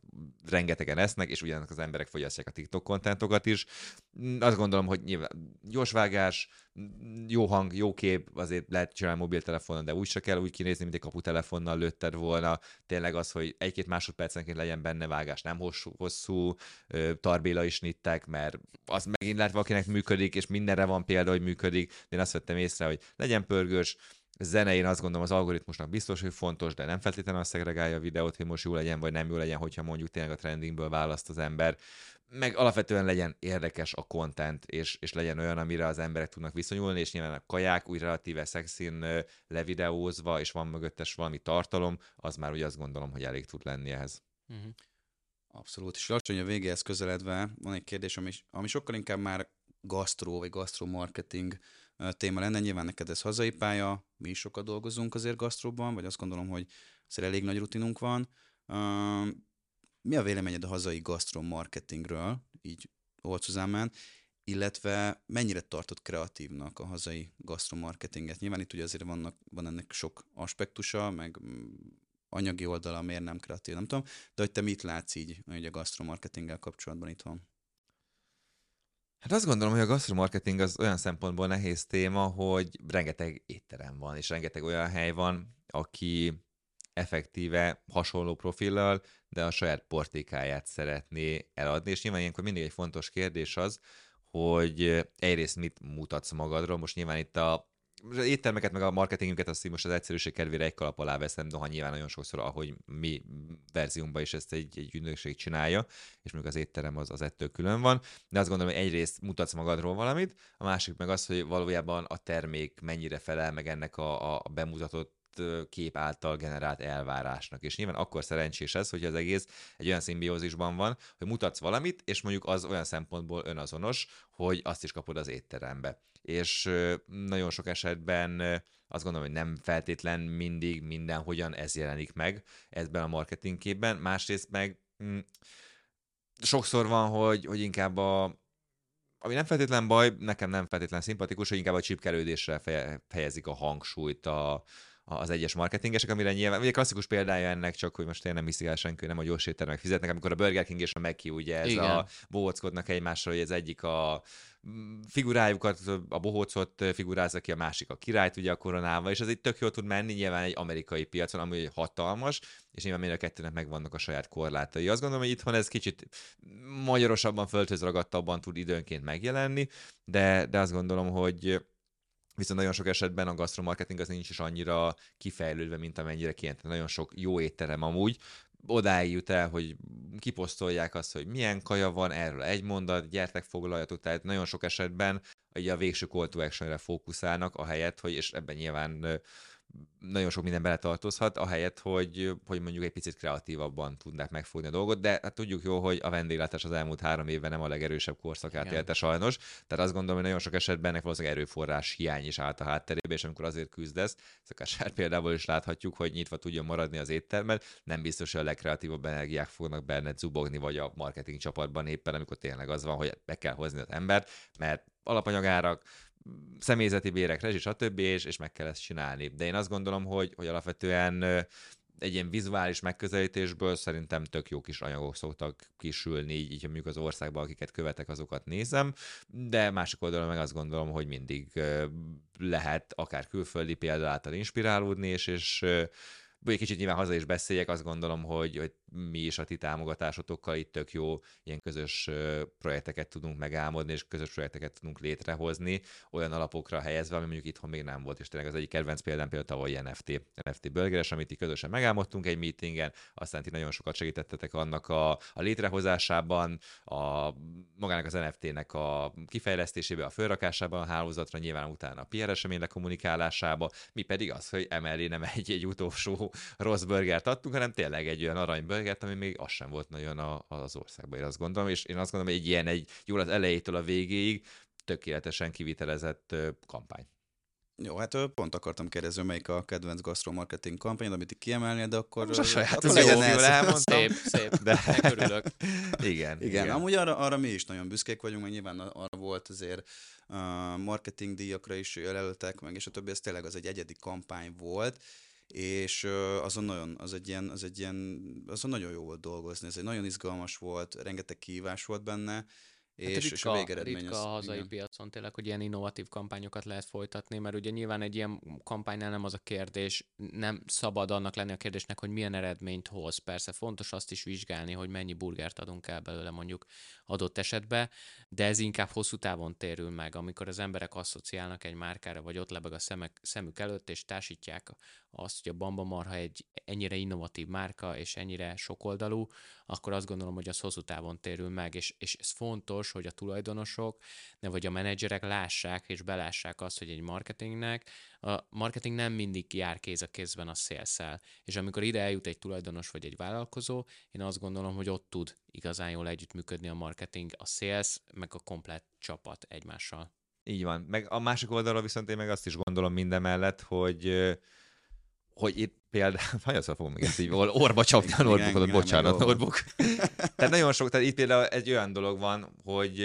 Speaker 1: rengetegen esznek, és ugyanak az emberek fogyasztják a TikTok kontentokat is. Azt gondolom, hogy nyilván gyors vágás, jó hang, jó kép, azért lehet csinálni mobiltelefonon, de úgy se kell úgy kinézni, mint egy kaputelefonnal lőtted volna. Tényleg az, hogy egy-két másodpercenként legyen benne vágás, nem hosszú, hosszú tarbéla is nittek, mert az megint lehet valakinek működik, és mindenre van példa, hogy működik. De én azt vettem észre, hogy legyen pörgős, zene, én azt gondolom az algoritmusnak biztos, hogy fontos, de nem feltétlenül azt szegregálja a videót, hogy most jó legyen, vagy nem jó legyen, hogyha mondjuk tényleg a trendingből választ az ember. Meg alapvetően legyen érdekes a content, és, és legyen olyan, amire az emberek tudnak viszonyulni, és nyilván a kaják úgy relatíve szexin levideózva, és van mögöttes valami tartalom, az már úgy azt gondolom, hogy elég tud lenni ehhez. Uh-huh.
Speaker 2: Abszolút. És lassan a végéhez közeledve van egy kérdés, ami, ami sokkal inkább már gasztró vagy gasztromarketing téma lenne. Nyilván neked ez hazai pálya, mi is sokat dolgozunk azért gasztróban, vagy azt gondolom, hogy azért elég nagy rutinunk van. Mi a véleményed a hazai gasztro marketingről, így olcsozán illetve mennyire tartott kreatívnak a hazai gasztromarketinget? Nyilván itt ugye azért vannak, van ennek sok aspektusa, meg mm, anyagi oldala miért nem kreatív, nem tudom, de hogy te mit látsz így, hogy a gasztromarketinggel kapcsolatban itthon?
Speaker 1: Hát azt gondolom, hogy a gasztromarketing az olyan szempontból nehéz téma, hogy rengeteg étterem van, és rengeteg olyan hely van, aki effektíve hasonló profillal, de a saját portékáját szeretné eladni, és nyilván ilyenkor mindig egy fontos kérdés az, hogy egyrészt mit mutatsz magadról, most nyilván itt a az éttermeket, meg a marketingünket azt most az egyszerűség kedvére egy kalap alá veszem, noha nyilván nagyon sokszor, ahogy mi verziónkban is ezt egy, egy ügynökség csinálja, és mondjuk az étterem az, az ettől külön van, de azt gondolom, hogy egyrészt mutatsz magadról valamit, a másik meg az, hogy valójában a termék mennyire felel meg ennek a, a bemutatott kép által generált elvárásnak. És nyilván akkor szerencsés ez, hogy az egész egy olyan szimbiózisban van, hogy mutatsz valamit, és mondjuk az olyan szempontból önazonos, hogy azt is kapod az étterembe. És nagyon sok esetben azt gondolom, hogy nem feltétlen mindig mindenhogyan ez jelenik meg ebben a marketingképben. Másrészt meg mm, sokszor van, hogy, hogy inkább a, ami nem feltétlen baj, nekem nem feltétlen szimpatikus, hogy inkább a csipkelődésre fejezik a hangsúlyt, a, az egyes marketingesek, amire nyilván, ugye klasszikus példája ennek, csak hogy most én nem hiszik el senki, nem a gyors éttermek fizetnek, amikor a Burger King és a Meki ugye ez Igen. a bohóckodnak egymásra, hogy ez egyik a mm, figurájukat, a bohócot figurázza ki, a másik a királyt ugye a koronával, és ez egy tök jól tud menni nyilván egy amerikai piacon, ami hatalmas, és nyilván mind a kettőnek megvannak a saját korlátai. Azt gondolom, hogy itthon ez kicsit magyarosabban, földhöz ragadtabban tud időnként megjelenni, de, de azt gondolom, hogy Viszont nagyon sok esetben a gastromarketing az nincs is annyira kifejlődve, mint amennyire kijent. Nagyon sok jó étterem amúgy, odáig jut el, hogy kiposztolják azt, hogy milyen kaja van, erről egy mondat, gyertek foglaljatok, tehát nagyon sok esetben ugye a végső call to action-re fókuszálnak, ahelyett, hogy, és ebben nyilván nagyon sok minden beletartozhat, ahelyett, hogy, hogy mondjuk egy picit kreatívabban tudnák megfogni a dolgot, de hát tudjuk jó, hogy a vendéglátás az elmúlt három évben nem a legerősebb korszakát Igen. élte sajnos, tehát azt gondolom, hogy nagyon sok esetben ennek valószínűleg erőforrás hiány is állt a hátterébe, és amikor azért küzdesz, ezt akár például is láthatjuk, hogy nyitva tudjon maradni az éttermet, nem biztos, hogy a legkreatívabb energiák fognak benne zubogni, vagy a marketing csapatban éppen, amikor tényleg az van, hogy be kell hozni az embert, mert alapanyagárak, személyzeti bérek, rezsi, stb., és, és meg kell ezt csinálni. De én azt gondolom, hogy, hogy alapvetően egy ilyen vizuális megközelítésből szerintem tök jó kis anyagok szoktak kisülni, így, így mondjuk az országban, akiket követek, azokat nézem, de másik oldalon meg azt gondolom, hogy mindig lehet akár külföldi példa által inspirálódni, és, és egy kicsit nyilván haza is beszéljek, azt gondolom, hogy, hogy mi is a ti támogatásotokkal itt tök jó ilyen közös projekteket tudunk megálmodni, és közös projekteket tudunk létrehozni, olyan alapokra helyezve, ami mondjuk itthon még nem volt, és tényleg az egyik kedvenc példám például tavaly NFT, NFT Burgeres, amit itt közösen megálmodtunk egy meetingen, aztán ti nagyon sokat segítettetek annak a, a létrehozásában, a magának az NFT-nek a kifejlesztésében, a felrakásában a hálózatra, nyilván utána a PR eseményre kommunikálásába, mi pedig az, hogy emellé nem egy, egy utolsó rossz burgert adtunk, hanem tényleg egy olyan aranyburgert, ami még az sem volt nagyon a, az országban, én azt gondolom, és én azt gondolom, hogy egy ilyen egy jól az elejétől a végéig tökéletesen kivitelezett kampány.
Speaker 2: Jó, hát pont akartam kérdezni, melyik a kedvenc gastromarketing kampány, amit kiemelnél, de akkor...
Speaker 1: Most a saját
Speaker 2: az
Speaker 3: jól elmondtam. Szép, szép, de örülök.
Speaker 1: igen, igen,
Speaker 2: igen. Amúgy arra, arra mi is nagyon büszkék vagyunk, mert nyilván arra volt azért uh, marketing díjakra is jelöltek meg, és a többi, ez tényleg az egy egyedi kampány volt, és azon nagyon, az egy ilyen, az egy ilyen, azon nagyon jó volt dolgozni, ez egy nagyon izgalmas volt, rengeteg kihívás volt benne,
Speaker 3: és, hát ritka, és a végeredmény ritka az, a hazai igen. piacon tényleg, hogy ilyen innovatív kampányokat lehet folytatni, mert ugye nyilván egy ilyen kampánynál nem az a kérdés, nem szabad annak lenni a kérdésnek, hogy milyen eredményt hoz. Persze fontos azt is vizsgálni, hogy mennyi burgert adunk el belőle mondjuk adott esetben, de ez inkább hosszú távon térül meg, amikor az emberek asszociálnak egy márkára, vagy ott lebeg a szemek, szemük előtt, és társítják azt, hogy a Bamba Marha egy ennyire innovatív márka, és ennyire sokoldalú, akkor azt gondolom, hogy az hosszú távon térül meg, és, és ez fontos, hogy a tulajdonosok, ne vagy a menedzserek lássák és belássák azt, hogy egy marketingnek, a marketing nem mindig jár kéz a kézben a szélszel, és amikor ide eljut egy tulajdonos vagy egy vállalkozó, én azt gondolom, hogy ott tud igazán jól együttműködni a marketing, a sales, meg a komplet csapat egymással.
Speaker 1: Így van. Meg a másik oldalról viszont én meg azt is gondolom minden mellett, hogy hogy itt például, hányaszor fogom még ezt így orba csapni a notebookot, bocsánat, notebook. tehát nagyon sok, tehát itt például egy olyan dolog van, hogy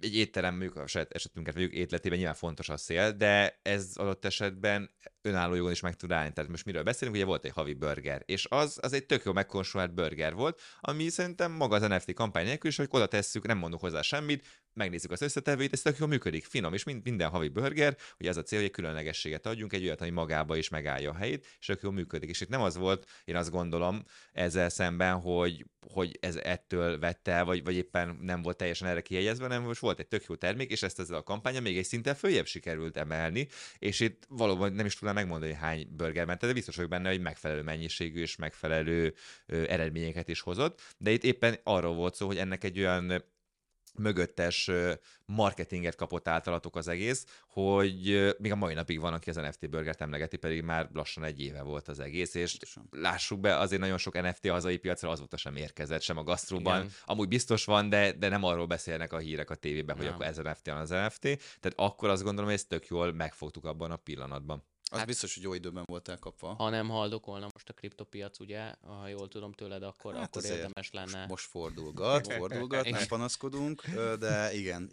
Speaker 1: egy étterem, mondjuk a saját esetünket mondjuk étletében nyilván fontos a szél, de ez adott esetben önálló jogon is meg tud állni. Tehát most miről beszélünk, ugye volt egy havi burger, és az, az egy tök jó megkonstruált burger volt, ami szerintem maga az NFT kampány nélkül is, hogy oda tesszük, nem mondunk hozzá semmit, megnézzük az összetevőit, ez tök jól működik, finom, és mind, minden havi burger, ugye ez a cél, hogy egy különlegességet adjunk, egy olyat, ami magába is megállja a helyét, és tök jól működik. És itt nem az volt, én azt gondolom ezzel szemben, hogy, hogy ez ettől vette vagy, vagy éppen nem volt teljesen erre kiegyezve, hanem most volt egy tök jó termék, és ezt ezzel a kampánya még egy szinten följebb sikerült emelni, és itt valóban nem is tudnám megmondani, hogy hány burger ment, de biztos vagyok benne, hogy megfelelő mennyiségű és megfelelő eredményeket is hozott, de itt éppen arról volt szó, hogy ennek egy olyan mögöttes marketinget kapott általatok az egész, hogy még a mai napig van, aki az NFT burgert emlegeti, pedig már lassan egy éve volt az egész, és lássuk be, azért nagyon sok NFT a hazai piacra azóta sem érkezett, sem a gasztróban. Igen. Amúgy biztos van, de, de nem arról beszélnek a hírek a tévében, hogy akkor ez NFT az NFT. Tehát akkor azt gondolom, hogy ezt tök jól megfogtuk abban a pillanatban.
Speaker 2: Az hát, biztos, hogy jó időben volt elkapva.
Speaker 3: Ha nem haldokolna most a kriptopiac, ugye, ha jól tudom tőled, akkor, hát akkor érdemes lenne.
Speaker 2: Most, fordulgat, fordulgat, nem panaszkodunk, de igen,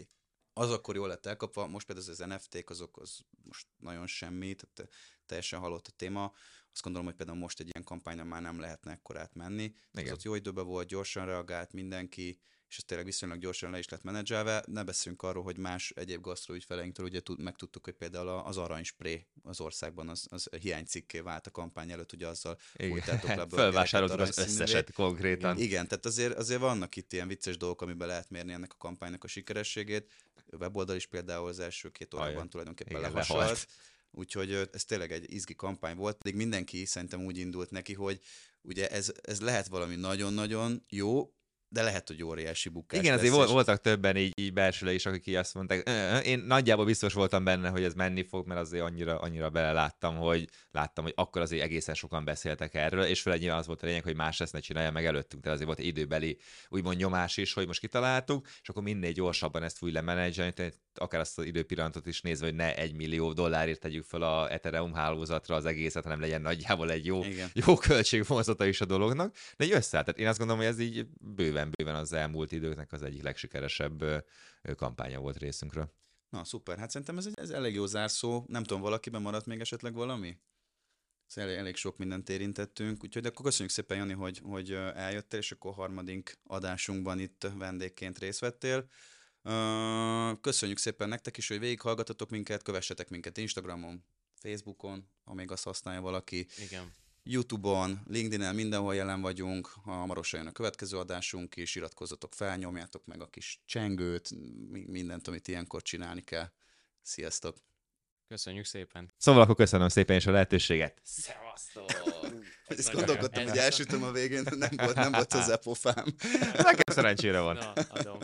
Speaker 2: az akkor jól lett elkapva, most például az NFT-k azok az most nagyon semmi, tehát teljesen halott a téma. Azt gondolom, hogy például most egy ilyen kampányon már nem lehetne ekkorát menni. Az ott jó időben volt, gyorsan reagált mindenki, és ez tényleg viszonylag gyorsan le is lett menedzselve. Ne beszéljünk arról, hogy más egyéb gasztroügyfeleinktől ugye tud, megtudtuk, hogy például az aranyspré az országban az, az hiánycikké vált a kampány előtt, ugye azzal
Speaker 1: fújtátok le Fölvásároltuk az összeset konkrétan.
Speaker 2: Igen, igen, tehát azért, azért vannak itt ilyen vicces dolgok, amiben lehet mérni ennek a kampánynak a sikerességét. A weboldal is például az első két órában tulajdonképpen igen, lehasalt. Úgyhogy ez tényleg egy izgi kampány volt, pedig mindenki szerintem úgy indult neki, hogy ugye ez, ez lehet valami nagyon-nagyon jó, de lehet, hogy óriási bukás
Speaker 1: Igen, azért és... voltak többen így, így belsőle is, akik azt mondták. Én nagyjából biztos voltam benne, hogy ez menni fog, mert azért annyira, annyira beleláttam, hogy láttam, hogy akkor azért egészen sokan beszéltek erről, és főleg nyilván az volt a lényeg, hogy más ezt ne csinálja meg előttünk, tehát azért volt időbeli úgymond nyomás is, hogy most kitaláltuk, és akkor minél gyorsabban ezt úgy lemenedzselni, akár azt az időpillanatot is nézve, hogy ne egy millió dollárért tegyük fel a Ethereum hálózatra az egészet, hanem legyen nagyjából egy jó, Igen. jó költségvonzata is a dolognak. De egy összeállt. Tehát én azt gondolom, hogy ez így bőven, bőven az elmúlt időknek az egyik legsikeresebb kampánya volt részünkről.
Speaker 2: Na, szuper. Hát szerintem ez, egy, ez elég jó zárszó. Nem tudom, valakiben maradt még esetleg valami? Elég, elég sok mindent érintettünk, úgyhogy akkor köszönjük szépen, Jani, hogy, hogy eljöttél, és akkor harmadik adásunkban itt vendégként részt vettél. Köszönjük szépen nektek is, hogy végighallgatotok minket, kövessetek minket Instagramon, Facebookon, ha még azt használja valaki.
Speaker 3: Igen.
Speaker 2: Youtube-on, LinkedIn-en mindenhol jelen vagyunk, hamarosan jön a következő adásunk is, iratkozzatok fel, nyomjátok meg a kis csengőt, mindent, amit ilyenkor csinálni kell. Sziasztok!
Speaker 3: Köszönjük szépen!
Speaker 1: Szóval akkor köszönöm szépen is a lehetőséget.
Speaker 3: Szevasztok!
Speaker 2: Ezt gondolkodtam, hogy elsütöm a végén, nem volt, nem volt hozzá pofám.
Speaker 1: Nekem szerencsére van.
Speaker 3: Na, adom.